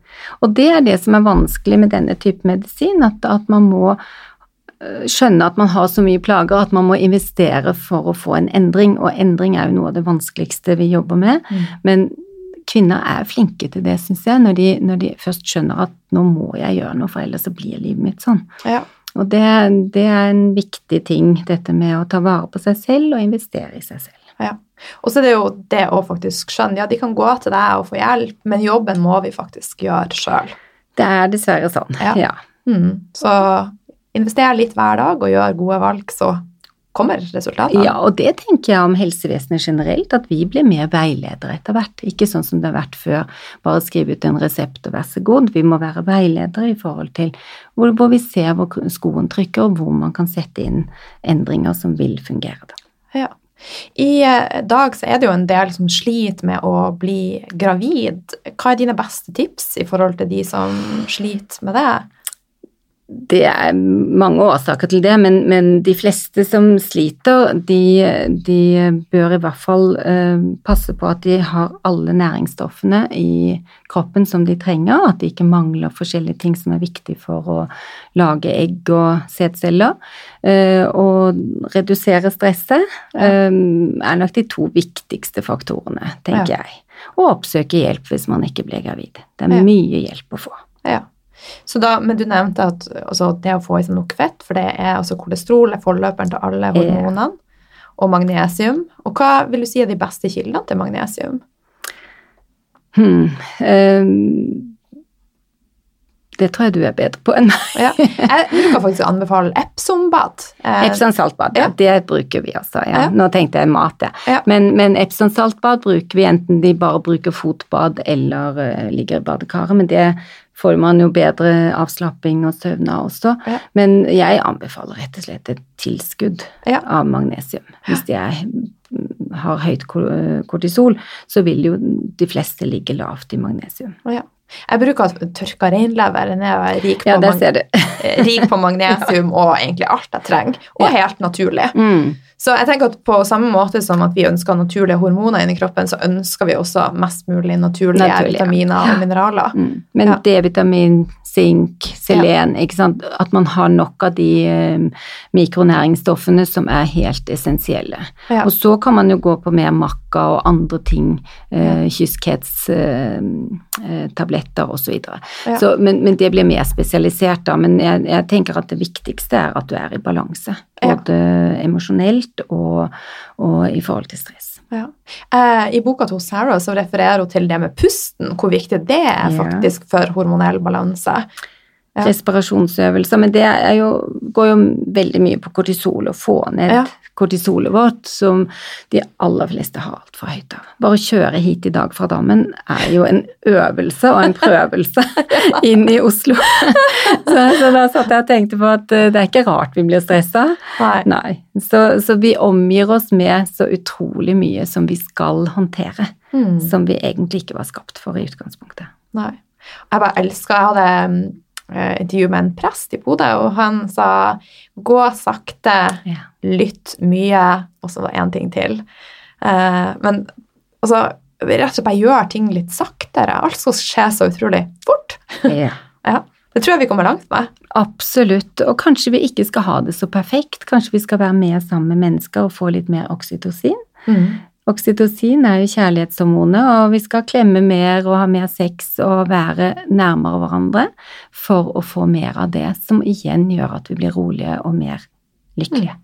Og det er det som er vanskelig med denne type medisin, at, at, man må øh, skjønne at man har så mye plager at man må investere for å få en endring, og endring er jo noe av det vanskeligste vi jobber med. Mm. Men kvinner er flinke til det, syns jeg, når de, når de, først skjønner at nå må jeg gjøre noe, for ellers så blir livet mitt sånn. Ja. Og det, det, er en viktig ting, dette med å ta vare på seg selv og investere i seg selv. Ja. Og så er det jo det å faktisk skjønne Ja, de kan gå til deg og få hjelp, men jobben må vi faktisk gjøre sjøl. Det er dessverre sånn, ja. ja. Mm. Så invester litt hver dag og gjør gode valg, så kommer resultatene. Ja, og det tenker jeg om helsevesenet generelt, at vi blir mer veiledere etter hvert. Ikke sånn som det har vært før, bare skrive ut en resept og vær så god. Vi må være veiledere i forhold til hvor, hvor vi ser hvor skoen trykker, og hvor man kan sette inn endringer som vil fungere. Da. Ja. I eh, dag så er det jo en del som sliter med å bli gravid. Hva er dine beste tips i forhold til de som sliter med det? Det er mange årsaker til det, men, men de fleste som sliter, de, de, bør i hvert fall uh, passe på at de har alle næringsstoffene i kroppen som de trenger, at de ikke mangler forskjellige ting som er viktig for å lage egg og sædceller. Uh, og redusere stresset uh, er nok de to viktigste faktorene, tenker ja. jeg. Og oppsøke hjelp hvis man ikke blir gravid. Det er ja. mye hjelp å få. Ja. Da, men du nevnte at altså, det å få i seg nok fett, for det er altså kolesterol er forløperen til alle hormonene, og magnesium. Og hva vil du si er de beste kildene til magnesium? Hmm. Um, det tror jeg du er bedre på enn meg. ja. Jeg bruker faktisk å anbefale Epsom-bad. Eh, Epsom saltbad, ja. Det bruker vi også. Ja. Nå tenkte jeg mat, ja. Men, men Epsom saltbad bruker vi enten de bare bruker fotbad eller uh, ligger i badekaret. Men det får man jo bedre avslapping og søvn av også. Men jeg anbefaler rett og slett et tilskudd av magnesium. Hvis de er, har høyt kortisol, så vil jo de fleste ligge lavt i magnesium. Ja. Jeg bruker tørka reinlever. Den er rik på, ja, rik på magnesium og egentlig alt jeg trenger, og helt naturlig. Mm. Så jeg tenker at på samme måte som at vi ønsker naturlige hormoner inni kroppen, så ønsker vi også mest mulig naturlige Naturlig, vitaminer ja. og mineraler. Mm. Men ja. D-vitamin, sink, selen, ja. ikke sant? at man har nok av de um, mikronæringsstoffene som er helt essensielle. Og så kan man jo gå på mer makka og andre ting, Eh, kyskhetstabletter eh, osv. Ja. Men, men det blir mer spesialisert da. Men jeg, jeg tenker at det viktigste er at du er i balanse. Både emosjonelt og, og, i forhold til stress. Ja. Eh, I boka til Sarah så refererer hun til det med pusten, hvor viktig det er faktisk for hormonell balanse. Ja. Respirasjonsøvelser, men det jo, går jo veldig mye på kortisol, å få ned ja kortisolet vårt, som de aller fleste har altfor høyt av. Bare å kjøre hit i dag fra Dammen er jo en øvelse og en prøvelse inn i Oslo. så, så, da satt jeg og tenkte på at eh, det er ikke rart vi blir stressa. Nei. Nei. Så, så, vi omgir oss med så utrolig mye som vi skal håndtere, mm. som vi egentlig ikke var skapt for i utgangspunktet. Nei. Jeg bare elsker Jeg hadde intervju med en prest i Bodø, og han sa 'gå sakte, lytt mye', og så var det én ting til. Eh, men altså rett og slett bare gjør ting litt saktere. Alt skal skje så utrolig fort. Ja. ja. Det tror jeg vi kommer langt med. Absolutt. Og kanskje vi ikke skal ha det så perfekt. Kanskje vi skal være mer sammen med mennesker og få litt mer oksytocin. Mm. Oksytocin er jo kjærlighetshormonet, og vi skal klemme mer og ha mer sex og være nærmere hverandre for å få mer av det, som igjen gjør at vi blir rolige og mer lykkelige.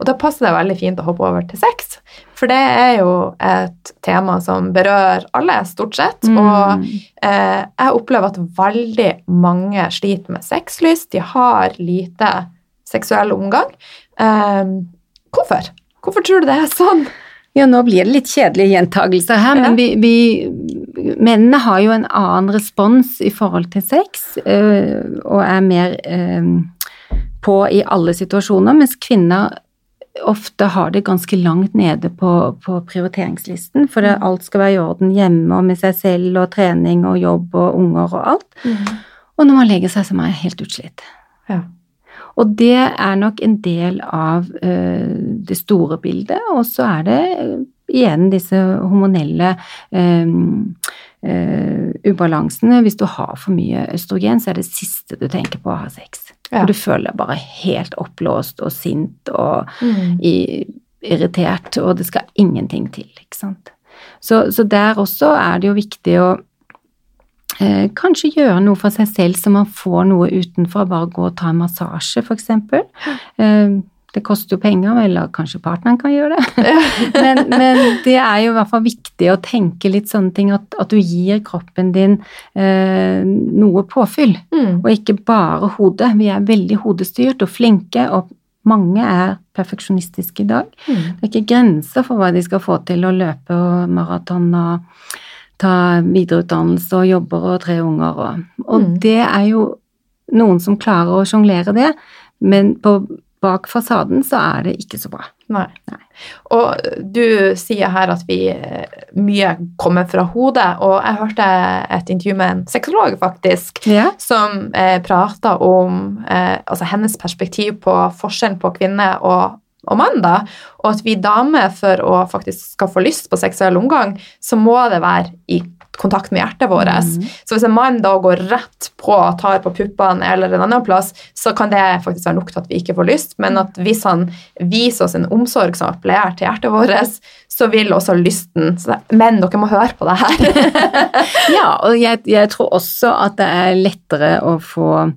Og da passer det veldig fint å hoppe over til sex, for det er jo et tema som berører alle, stort sett. Mm. Og eh, jeg opplever at veldig mange sliter med sexlyst. De har lite seksuell omgang. Eh, hvorfor? Hvorfor tror du det er sånn? Ja, nå blir det litt kjedelige gjentagelser her, men vi, vi Mennene har jo en annen respons i forhold til sex, øh, og er mer øh, på i alle situasjoner, mens kvinner ofte har det ganske langt nede på, på prioriteringslisten, for det, alt skal være i orden hjemme og med seg selv og trening og jobb og unger og alt. Og når man legger seg, så er man helt utslitt. Ja. Og det er nok en del av uh, det store bildet, og så er det uh, igjen disse hormonelle uh, ubalansene. Hvis du har for mye østrogen, så er det siste du tenker på å ha sex. Ja. For du føler deg bare helt oppblåst og sint og Mm. irritert, og det skal ingenting til, ikke sant. Så, så der også er det jo viktig å eh, kanskje gjøre noe for seg selv så man får noe utenfor, bare gå og ta en massasje, eksempel. Eh, det koster jo penger, eller kanskje partneren kan gjøre det. men, men det er jo i hvert fall viktig å tenke litt sånne ting, at, at du gir kroppen din eh, noe påfyll, Mm. og ikke bare hodet. Vi er veldig hodestyrt og flinke, og mange er perfeksjonistiske i dag. Mm. Det er ikke grenser for hva de skal få til å løpe og maraton og ta videreutdannelse og jobber og tre unger og Og Mm. det er jo noen som klarer å sjonglere det, men på, bak fasaden så er det ikke så bra. Nei. Nei. Og du sier her at vi eh, mye kommer fra hodet, og jeg hørte et intervju med en sexolog, faktisk, Ja. som eh, prata om eh, altså hennes perspektiv på forskjellen på kvinne og, og mann, da, og at vi damer for å faktisk skal få lyst på seksuell omgang, så må det være i kontakt med hjertet vårt. Mm. Så hvis en mann da går rett på og tar på puppene eller en annen plass, så kan det faktisk være nok til at vi ikke får lyst, men at hvis han viser oss en omsorg som appellerer til hjertet vårt, så vil også lysten Men dere må høre på det her. Ja, og jeg, jeg tror også at det er lettere å få,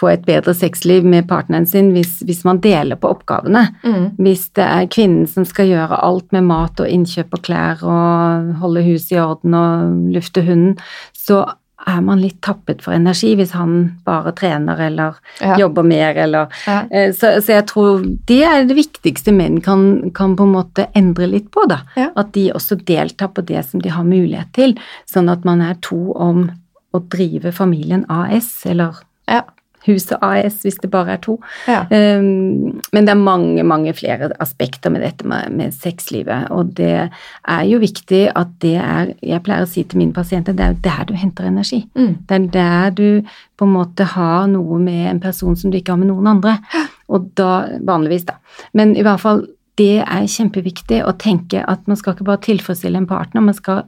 få et bedre sexliv med partneren sin hvis, hvis man deler på oppgavene. Mm. Hvis det er kvinnen som skal gjøre alt med mat og innkjøp og klær og holde huset i orden og lufte hunden, så er man litt tappet for energi hvis han bare trener eller Ja. jobber mer eller Ja. Eh, Så, så jeg tror det er det viktigste menn kan, kan på en måte endre litt på, da. Ja. At de også deltar på det som de har mulighet til, sånn at man er to om å drive familien AS, eller Ja. Huset AS hvis det bare er to. Ja. Um, men det er mange, mange flere aspekter med dette med, med sexlivet, og det er jo viktig at det er Jeg pleier å si til mine pasienter det er jo der du henter energi. Mm. Det er der du på en måte har noe med en person som du ikke har med noen andre. Og da, vanligvis, da. Men i hvert fall, det er kjempeviktig å tenke at man skal ikke bare tilfredsstille en partner, man skal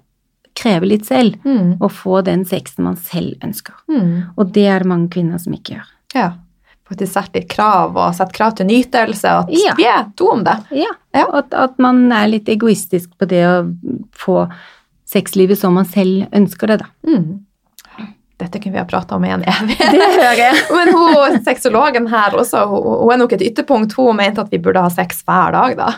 kreve litt selv. Mm. Og få den sexen man selv ønsker. Mm. Og det er det mange kvinner som ikke gjør. Ja. Faktisk sette litt krav, og sette krav til nytelse, at Ja. vi er to om det. Ja, Ja. At, at man er litt egoistisk på det å få sexlivet som man selv ønsker det, da. Mm. Dette kunne vi ha prata om i en evighet. hører jeg. Men hun, sexologen her også, hun, hun er nok et ytterpunkt. Hun mente at vi burde ha sex hver dag, da.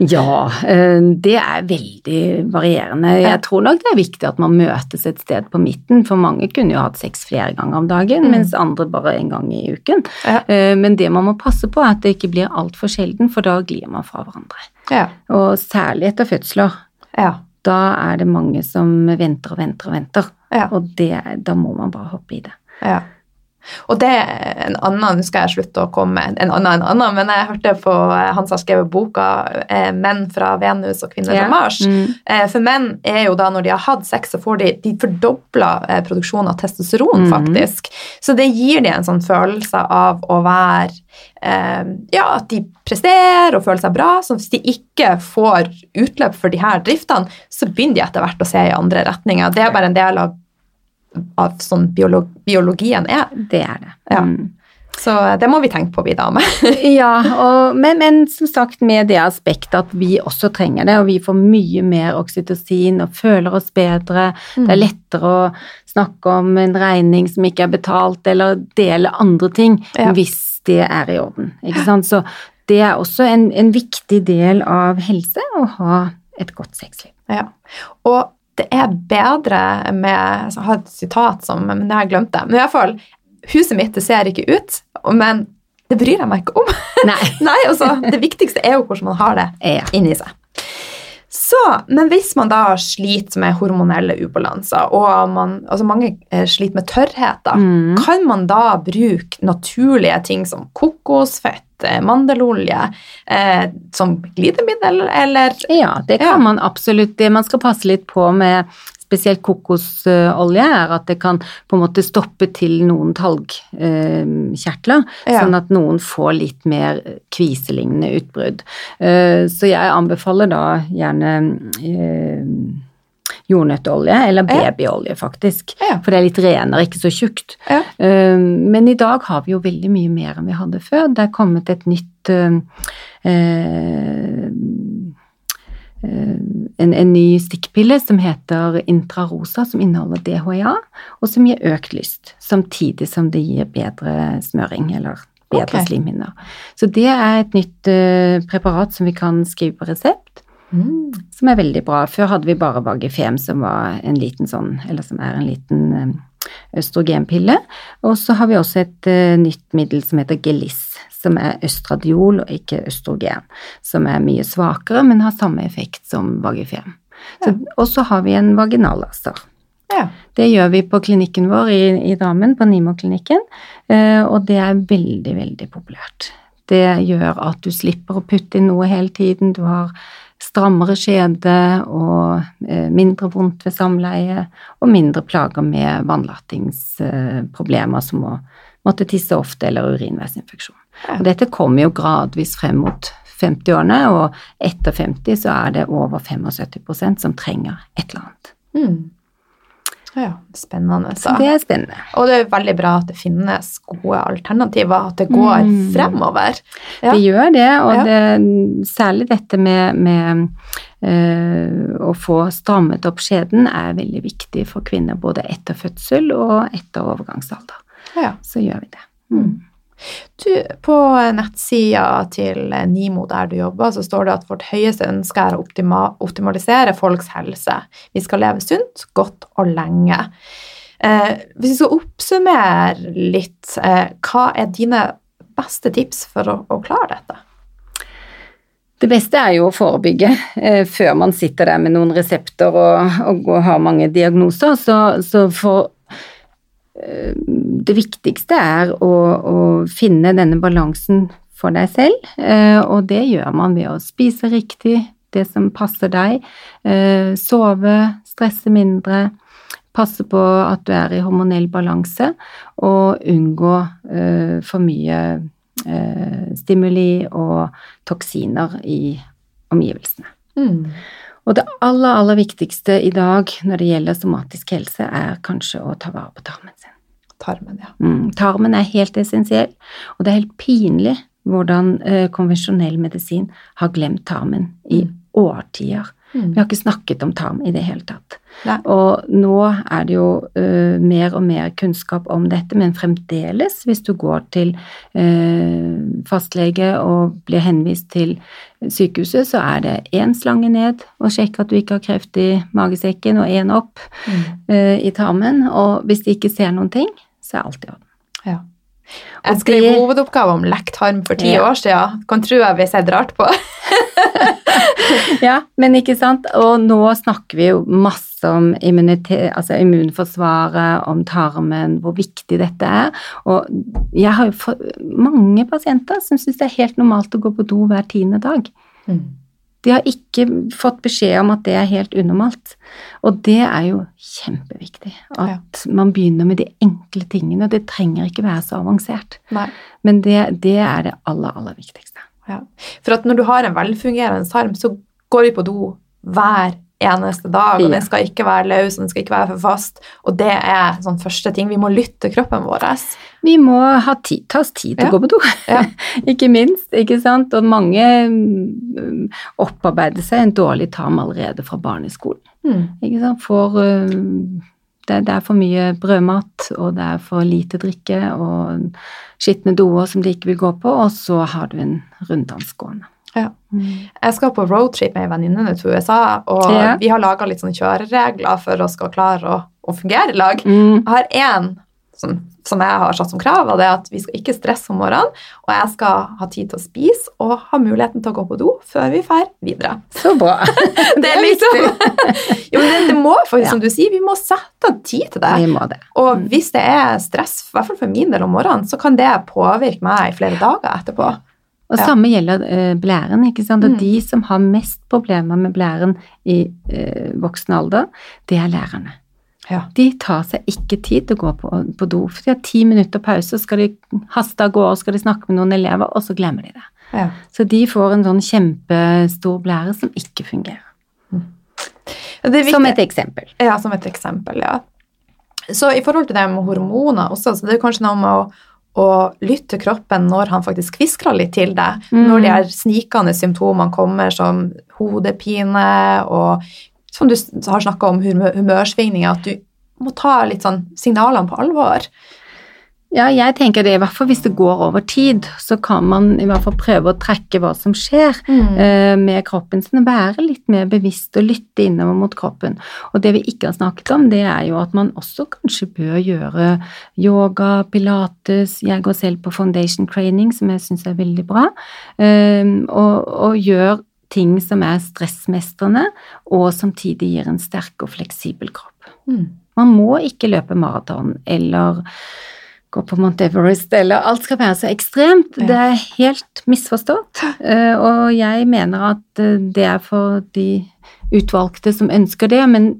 Ja, eh, det er veldig varierende. Jeg tror nok det er viktig at man møtes et sted på midten, for mange kunne jo hatt sex flere ganger om dagen, Mm. mens andre bare en gang i uken. Ja. Eh, Men det man må passe på, er at det ikke blir altfor sjelden, for da glir man fra hverandre. Ja. Og særlig etter fødsler. Ja. Da er det mange som venter og venter og venter, Ja. og det, da må man bare hoppe i det. ja. Og det en annen, nå skal jeg slutte å komme med en annen, en annen, men jeg hørte på eh, han som har skrevet boka eh, 'Menn fra Venus og kvinner fra Mars'. Mm. Eh, For menn er jo da, når de har hatt sex, så får de, de fordobla produksjonen av testosteron, mm. faktisk. Så det gir de en sånn følelse av å være Ja, at de presterer og føler seg bra. Så hvis de ikke får utløp for de her driftene, så begynner de etter hvert å se i andre retninger. Det er bare en del av, av sånn biolog, biologien er. Det er det. Ja. Mm. Så det må vi tenke på, vi damer. Ja, og, men, men som sagt med det aspektet at vi også trenger det, og vi får mye mer oksytocin og føler oss bedre. Det er lettere å snakke om en regning som ikke er betalt, eller dele andre ting Ja. hvis det er i orden. Ikke sant? Så det er også en, en viktig del av helse å ha et godt sexliv. Ja. Og det er bedre med Jeg har et sitat som Men det har jeg glemt det. Men i hvert fall, huset mitt det ser ikke ut, men det bryr jeg meg ikke om. Nei. Nei, altså, Det viktigste er jo hvordan man har det Ja. inni seg. Så, Men hvis man da sliter med hormonelle ubalanser, og man, altså mange eh, sliter med tørrhet, da, Mm. kan man da bruke naturlige ting som kokosfett, eh, mandelolje, eh, som glidemiddel, eller Ja, det kan Ja. man absolutt. Man skal passe litt på med spesielt kokosolje, er at det kan på en måte stoppe til noen talgkjertler, Ja. sånn at noen får litt mer kviselignende utbrudd. Eh, Så jeg anbefaler da gjerne jordnøtteolje, jordnøttolje, eller babyolje faktisk, Ja. for det er litt renere, ikke så tjukt. Ja. Eh, Men i dag har vi jo veldig mye mer enn vi hadde før. Det er kommet et nytt eh, eh, eh, en, en ny stikkpille som heter Intrarosa, som inneholder DHEA, og som gir økt lyst, samtidig som det gir bedre smøring, eller bedre okay. slimhinner. Så det er et nytt uh, preparat som vi kan skrive på resept, Mm. som er veldig bra. Før hadde vi bare Vagifem, som var en liten sånn, eller som er en liten eh, østrogenpille. Og så har vi også et eh, nytt middel som heter Geliss, som er østradiol og ikke østrogen. Som er mye svakere, men har samme effekt som Vagifem. Ja. og så har vi en vaginallaser. Ja. Det gjør vi på klinikken vår i, i Drammen, på Nimo-klinikken, eh, og det er veldig, veldig populært. Det gjør at du slipper å putte inn noe hele tiden, du har strammere skjede og eh, mindre vondt ved samleie, og mindre plager med vannlatingsproblemer som å måtte tisse ofte eller urinveisinfeksjon. Og dette kommer jo gradvis frem mot 50-årene, og etter 50 så er det over 75% som trenger et eller annet. Mm. Ja, spennende. Så det er spennende. Og det er veldig bra at det finnes gode alternativer, at det går Mm. fremover. Ja. Det gjør det, og Ja. det, særlig dette med, med øh, å få strammet opp skjeden er veldig viktig for kvinner både etter fødsel og etter overgangsalder. Ja. Så gjør vi det. Mm. Du, på nettsida til Nimo der du jobber, så står det at vårt høyeste ønske er å optima optimalisere folks helse. Vi skal leve sunt, godt og lenge. Eh, hvis vi skal oppsummere litt, eh, hva er dine beste tips for å, å klare dette? Det beste er jo å forebygge eh, før man sitter der med noen resepter og, og, og har mange diagnoser. Så, så for eh, Det viktigste er å, å finne denne balansen for deg selv, eh, og det gjør man ved å spise riktig, det som passer deg, eh, sove, stresse mindre, passe på at du er i hormonell balanse, og unngå eh, for mye stimuli og toksiner i omgivelsene. Mm. Og det aller, aller viktigste i dag når det gjelder somatisk helse, er kanskje å ta vare på tarmen. Tarmen, ja. Mm, tarmen er helt essensiell, og det er helt pinlig hvordan eh, konvensjonell medisin har glemt tarmen i Mm. årtier. Mm. Vi har ikke snakket om tarm i det hele tatt. Nei. Og nå er det jo uh, mer og mer kunnskap om dette, men fremdeles, hvis du går til uh, fastlege og blir henvist til sykehuset, så er det én slange ned og sjekke at du ikke har kreft i magesekken, og én opp Mm. uh, i tarmen. Og hvis de ikke ser noen ting, så er alt i orden. Ja. Jeg skrev det- hovedoppgave om lekt harm for ti Ja. år siden. Kan tro jeg blir sett rart på. Ja, men ikke sant. Og nå snakker vi jo masse om altså immunforsvaret, om tarmen, hvor viktig dette er. Og jeg har jo mange pasienter som syns det er helt normalt å gå på do hver tiende dag. Mm. De har ikke fått beskjed om at det er helt unormalt. Og det er jo kjempeviktig. At man begynner med de enkle tingene. Og Det trenger ikke være så avansert. Nei. Men det, det er det aller, aller viktigste. Ja. For at når du har en velfungerende tarm, så går vi på do hver eneste dag, og Ja. den skal ikke være løs, den skal ikke være for fast. Og det er sånn første ting. Vi må lytte til kroppen vår. Vi må ha tid, ta oss tid til Ja. å gå på do, Ja. ikke minst. ikke sant? Og mange mm, opparbeider seg en dårlig tarm allerede fra barneskolen. Mm. ikke sant? Får mm, Det, det, er for mye brødmat, og det er for lite drikke, og skitne doer som de ikke vil gå på, og så har du en runddansgående. Ja. Jeg skal på roadtrip med ei venninne til USA, og ja. vi har laga litt sånn kjøreregler for å skal klare å, å fungere i lag. Mm. Jeg har én som, som, jeg har satt som krav, og det er at vi skal ikke stresse om morgenen, og jeg skal ha tid til å spise og ha muligheten til å gå på do før vi drar videre. Så bra. det er liksom Jo, men det, det må faktisk, ja. som du sier, vi må sette av tid til det. Vi må det. Og mm. hvis det er stress, i hvert fall for min del om morgenen, så kan det påvirke meg i flere dager etterpå. Og ja. samme gjelder uh, blæren. ikke sant? Og mm. de som har mest problemer med blæren i eh, voksen alder, det er lærerne. Ja. De tar seg ikke tid til å gå på, på do. For de har ti minutter pause, skal de haste av gårde, skal de snakke med noen elever, og så glemmer de det. Ja. Så de får en sånn kjempestor blære som ikke fungerer. Mm. Som et eksempel. Ja, som et eksempel, ja. Så i forhold til det med hormoner også, så det er kanskje noe med å, å lytte til kroppen når han faktisk kviskrer litt til deg. Mm. Når de her snikende symptomene kommer som hodepine og som du har snakka om, humørsvingninger, at du må ta litt sånn signalene på alvor. Ja, jeg tenker det, i hvert fall hvis det går over tid, så kan man i hvert fall prøve å trekke hva som skjer mm. uh, med kroppen sin, være litt mer bevisst og lytte innover mot kroppen. Og det vi ikke har snakket om, det er jo at man også kanskje bør gjøre yoga, pilates, jeg går selv på foundation training, som jeg syns er veldig bra, uh, og, og gjør ting som er stressmestrende, og samtidig gir en sterk og fleksibel kropp. Mm. Man må ikke løpe maraton eller gå på Mount Everest eller Alt skal være så ekstremt. Det er helt misforstått. Eh, og jeg mener at eh, det er for de utvalgte som ønsker det, men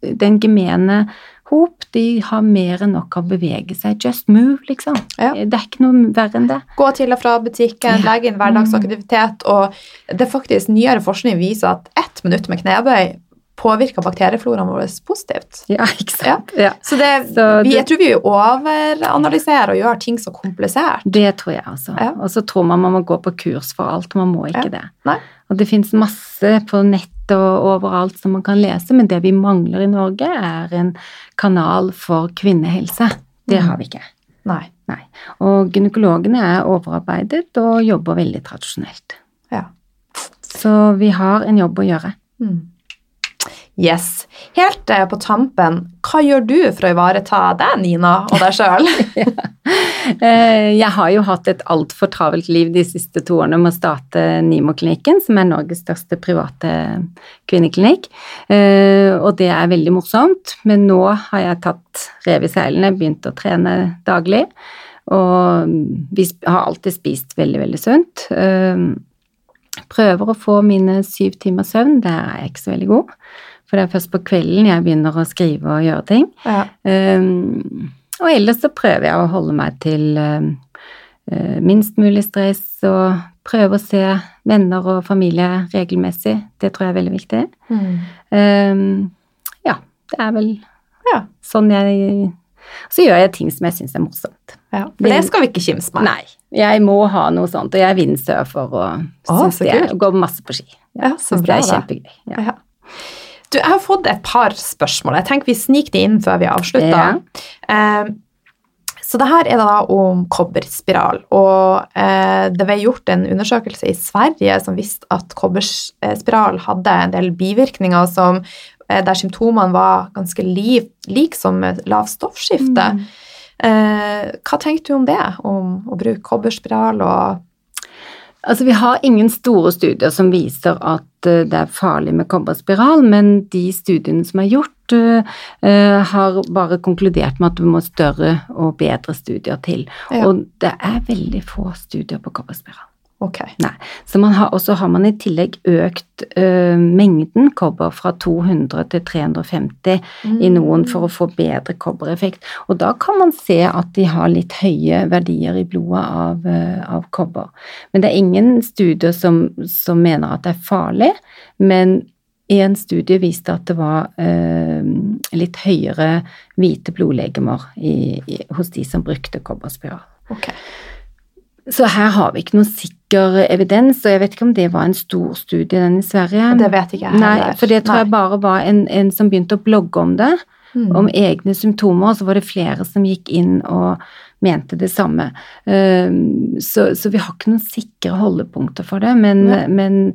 den gemene hop, de har mer enn nok av å bevege seg. Just move, liksom. Ja. Det er ikke noe verre enn det. Gå til og fra butikken, legge inn hverdagsaktivitet, og det er faktisk nyere forskning viser at ett minutt med knebøy påvirker bakteriefloraen vår positivt. Ja, ikke sant. Ja. Så, det, så vi, jeg tror vi overanalyserer og gjør ting så komplisert. Det tror jeg også. Ja. Og så tror man man må gå på kurs for alt. Man må ikke det. Nei. Og det fins masse på nett og overalt som man kan lese, men det vi mangler i Norge, er en kanal for kvinnehelse. Det mm. har vi ikke. Nei. Nei. Og gynekologene er overarbeidet og jobber veldig tradisjonelt. Ja. Så vi har en jobb å gjøre. Mm. Yes. Helt eh, på tampen, hva gjør du for å ivareta deg, Nina, og deg sjøl? Eh, jeg har jo hatt et altfor travelt liv de siste to årene med å starte Nimo-klinikken, som er Norges største private kvinneklinikk. Eh, og det er veldig morsomt, men nå har jeg tatt rev i seilene, begynt å trene daglig. Og vi har alltid spist veldig, veldig sunt. Prøver å få mine syv timers søvn, der er jeg ikke så veldig god. For det er først på kvelden jeg begynner å skrive og gjøre ting. Ja. Um, og ellers så prøver jeg å holde meg til um, minst mulig stress og prøve å se venner og familie regelmessig. Det tror jeg er veldig viktig. Mm. Um, ja, det er vel ja. sånn jeg Så gjør jeg ting som jeg syns er morsomt. Ja, For det skal vi ikke kimse med. Nei. Jeg må ha noe sånt, og jeg er windsurfer og oh, syns det går masse på ski. Ja, så bra, det er kjempegøy. Ja. Du, jeg har fått et par spørsmål. Jeg tenker vi sniker de inn før vi avslutter. Ja. Eh, så det her er da om kobberspiral. Og eh, det ble gjort en undersøkelse i Sverige som viste at kobberspiral hadde en del bivirkninger som, eh, der symptomene var ganske like som lav stoffskifte. Mm. Eh, hva tenkte du om det, om å bruke kobberspiral og Altså, vi har ingen store studier som viser at Eh, det er farlig med kobberspiral, men de studiene som er gjort, uh, har bare konkludert med at du må større og bedre studier til. Ja. Og det er veldig få studier på kobberspiral. Okay. Nei. Så har, og så har man i tillegg økt uh, mengden kobber fra 200 til 350 mm. i noen for å få bedre kobbereffekt. Og da kan man se at de har litt høye verdier i blodet av, uh, av kobber. Men det er ingen studier som, som, mener at det er farlig. Men en studie viste at det var uh, litt høyere hvite blodlegemer i, i, hos de som brukte kobberspiral. Okay. Så her har vi ikke noe sikker evidens, og jeg vet ikke om det var en stor studie, den i Sverige. Det vet ikke jeg heller. Nei, for det tror Nei. jeg bare var en, en, som begynte å blogge om det. Mm. om egne symptomer, og så var det flere som gikk inn og mente det samme. Um, Så, så vi har ikke noen sikre holdepunkter for det, men, ja. men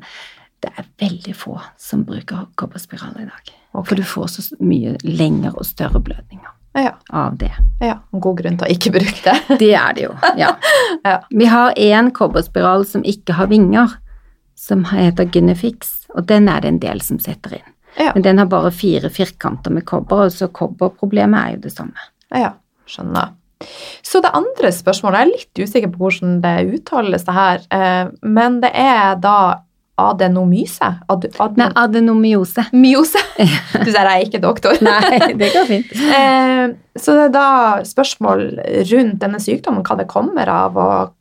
det er veldig få som bruker kobberspiral i dag. Okay. For du får så mye lengre og større blødninger Ja, av det. ja. God grunn til å ikke bruke det. Det er det jo, ja. Ja. Vi har én kobberspiral som ikke har vinger, som heter Gynefix, og den er det en del som setter inn. Ja, Men den har bare fire firkanter med kobber, og så kobberproblemet er jo det samme. ja. skjønner. Så det andre spørsmålet, jeg er litt usikker på hvordan det uttales det her, eh, men det er da adenomyse? Ad, Nei, adenomyose. myose? Du sier jeg er ikke doktor. Nei, det går fint. Eh, så det er da spørsmål rundt denne sykdommen, hva det kommer av, og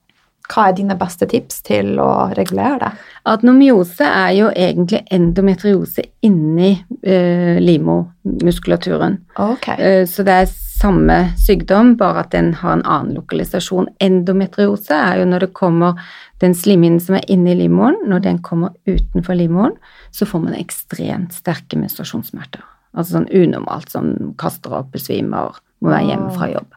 hva er dine beste tips til å regulere det? Adenomyose er jo egentlig endometriose inni eh, livmormuskulaturen. Okay. Eh, så det er samme sykdom, bare at den har en annen lokalisasjon. Endometriose er jo når det kommer den slimhinnen som er inni livmoren, når den kommer utenfor livmoren, så får man ekstremt sterke menstruasjonssmerter. Altså sånn unormalt, som kaster opp, besvimer, må være hjemme fra jobb.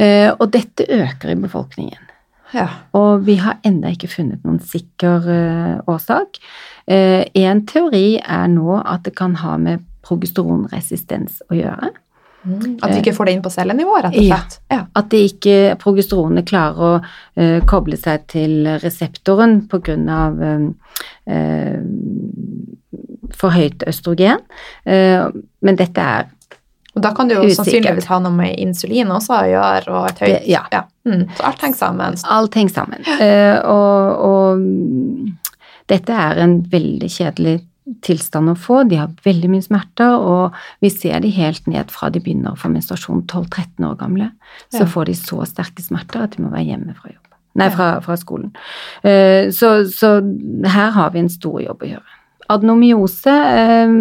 Eh, og dette øker i befolkningen. Ja. Og vi har ennå ikke funnet noen sikker uh, årsak. Eh, en teori er nå at det kan ha med progesteronresistens å gjøre. Mm. At vi ikke får det inn på cellenivå, rett og slett. Ja. At det ikke progesteronene klarer å uh, koble seg til reseptoren pga. Uh, for høyt østrogen. Uh, men dette er Og da kan det jo Usikkert. sannsynligvis ha noe med insulin også å gjøre, og et høyt Det- ja. Mm. Så alt henger sammen. Alt henger sammen. Uh, og, og mm, dette er en veldig kjedelig tilstand å få. De har veldig mye smerter, og vi ser de helt ned fra de begynner å få menstruasjon 12-13 år gamle. Så Ja. får de så sterke smerter at de må være hjemme fra jobb. Nei, fra, fra skolen. Uh, så, så her har vi en stor jobb å gjøre. Adenomyose eh,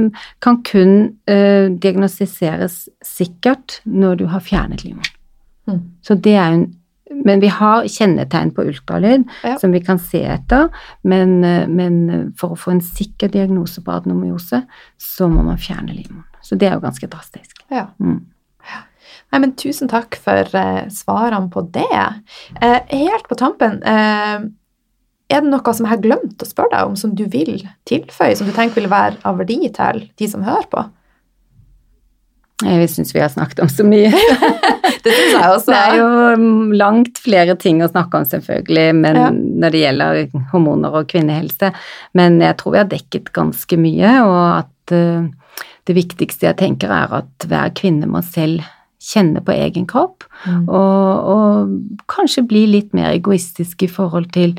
kan kun eh, diagnostiseres sikkert når du har fjernet livmoren. Mm. Så det er en men vi har kjennetegn på ultralyd Ja. som vi kan se etter, men, eh, men for å få en sikker diagnose på adenomyose, så må man fjerne livmoren. Så det er jo ganske drastisk. Ja. Mm. Nei, men tusen takk for uh, svarene på det. Uh, helt på tampen, uh, er det noe som jeg har glemt å spørre deg om, som du vil tilføye, som du tenker vil være av verdi til de som hører på? Jeg syns vi har snakket om så mye. Det syns jeg også. Det er jo mm, langt flere ting å snakke om, selvfølgelig, men Ja. når det gjelder hormoner og kvinnehelse. Men jeg tror vi har dekket ganske mye, og at eh, det viktigste jeg tenker er at hver kvinne må selv kjenne på egen kropp, Mm. og, og kanskje bli litt mer egoistisk i forhold til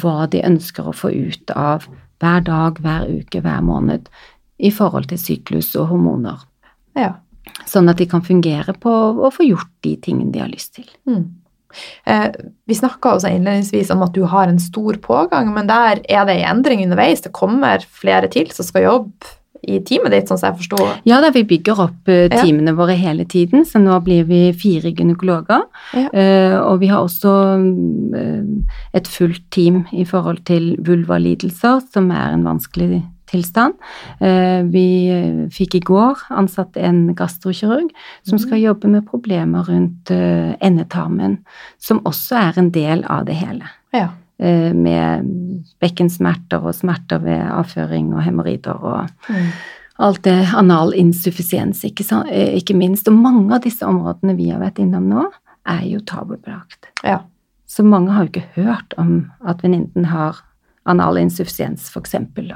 hva de ønsker å få ut av hver dag, hver uke, hver måned i forhold til syklus og hormoner. Ja. Sånn at de kan fungere på å få gjort de tingene de har lyst til. Mm. Eh, vi snakka også innledningsvis om at du har en stor pågang, men der er det en endring underveis. Det kommer flere til som skal jobbe i teamet ditt, sånn som jeg forsto. Ja da, vi bygger opp teamene Ja. våre hele tiden, så nå blir vi fire gynekologer. Ja. Eh, og vi har også eh, et fullt team i forhold til vulvalidelser, som er en vanskelig tilstand. Eh, vi eh, fikk i går ansatt en gastrokirurg som skal jobbe med problemer rundt eh, endetarmen, som også er en del av det hele. Ja. Med bekkensmerter og smerter ved avføring og hemoroider og Mm. alt det anal insuffisiens, ikke. Ikke minst. Og mange av disse områdene vi har vært innom nå, er jo tabubelagt. ja. Så mange har jo ikke hørt om at venninnen har anal insuffisiens, eksempel,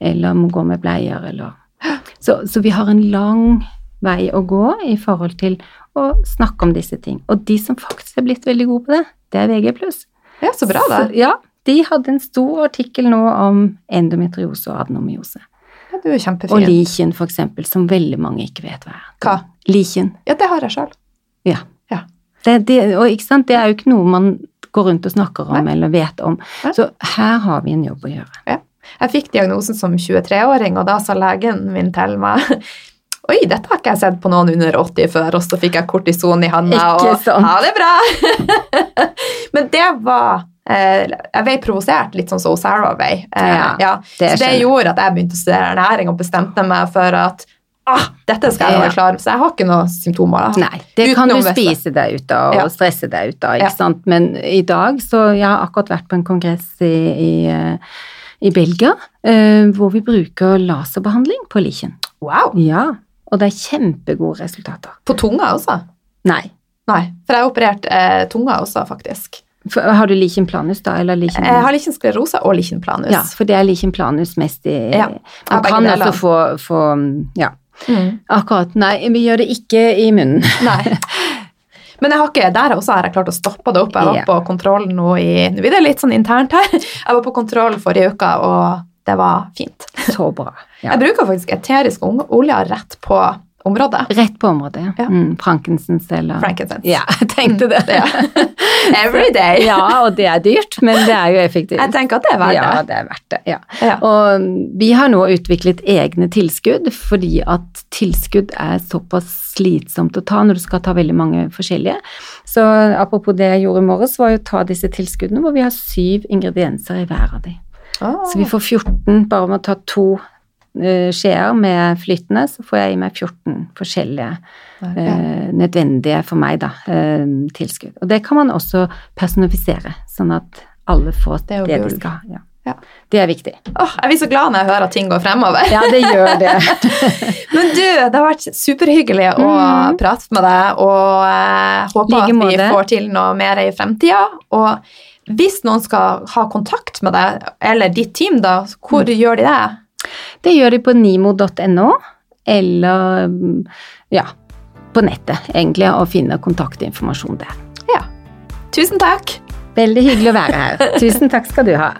Eller må gå med bleier, eller så, så vi har en lang vei å gå i forhold til å snakke om disse ting. Og de som faktisk er blitt veldig gode på det, det er VG+. Ja, så bra, Så, ja, de hadde en stor artikkel nå om endometriose og adenomyose. Ja, du er kjempefint. Og lichen, for eksempel, som veldig mange ikke vet hva er. Hva? Lichen. Ja, det har jeg sjøl. Ja. Ja. Det, det, og ikke sant, det er jo ikke noe man går rundt og snakker om Nei. eller vet om. Nei. Så her har vi en jobb å gjøre. Jeg fikk diagnosen som 23-åring, og da sa legen min til meg Oi, dette har ikke jeg sett på noen under 80 før, og så fikk jeg kortison i handa, og ha det bra! Men det var eh, Jeg ble provosert, litt sånn som Sarah ble. Eh, Ja, ja. Så det gjorde at jeg begynte å studere ernæring og bestemte meg for at ah, dette skal jeg være klar Så jeg har ikke noen symptomer. da. Nei, det kan du spise deg ut av og Ja. stresse deg ut av, ikke Ja. sant. Men i dag, så jeg har akkurat vært på en kongress i, i, eh, i Belgia, eh, hvor vi bruker laserbehandling på lichen. Wow. Ja, og det er kjempegode resultater. På tunga også? Nei. Nei, for jeg har operert eh, tunga også, faktisk. For, har du lichen planus da, eller lichen Jeg har lichen Sklerosa og lichen planus. Ja, for det er lichen planus mest i Ja, Man kan altså få, få Ja, Mm. akkurat. Nei, vi gjør det ikke i munnen. Nei. Men jeg har ikke, der også har jeg klart å stoppe det opp. Jeg var yeah. på kontroll nå i Nå blir det litt sånn internt her. Jeg var på kontroll forrige uke, og det var fint. Så bra. Ja. Jeg bruker faktisk eterisk olje rett på området. Rett på området, ja. Mm, Frankensens eller Frankincense. Ja, jeg tenkte det. Ja. Every day. Ja, og det er dyrt, men det er jo effektivt. Jeg tenker at det er verdt det. Ja, det. er verdt det. Ja. Ja. Og vi har nå utviklet egne tilskudd, fordi at tilskudd er såpass slitsomt å ta når du skal ta veldig mange forskjellige. Så apropos det jeg gjorde i morges, var jo å ta disse tilskuddene hvor vi har syv ingredienser i hver av de. Oh. Så vi får 14 bare med å ta to skjeer med flytende, så får jeg i meg 14 forskjellige okay. eh, nødvendige for meg, da, eh, tilskudd. Og det kan man også personifisere, sånn at alle får Det det, de skal. Ja. Ja. Det er viktig. Åh, jeg blir så glad når jeg hører at ting går fremover. Ja, det gjør det. Men du, det har vært superhyggelig å mm. prate med deg, og eh, håper Like at vi får til noe mer i fremtida. Og hvis noen skal ha kontakt med deg, eller ditt team, da, hvor Mm. gjør de det? Det gjør de på nimo.no, eller mm, ja, på nettet, egentlig, og finne kontaktinformasjon der. Ja. Tusen takk. Veldig hyggelig å være her. Tusen takk skal du ha.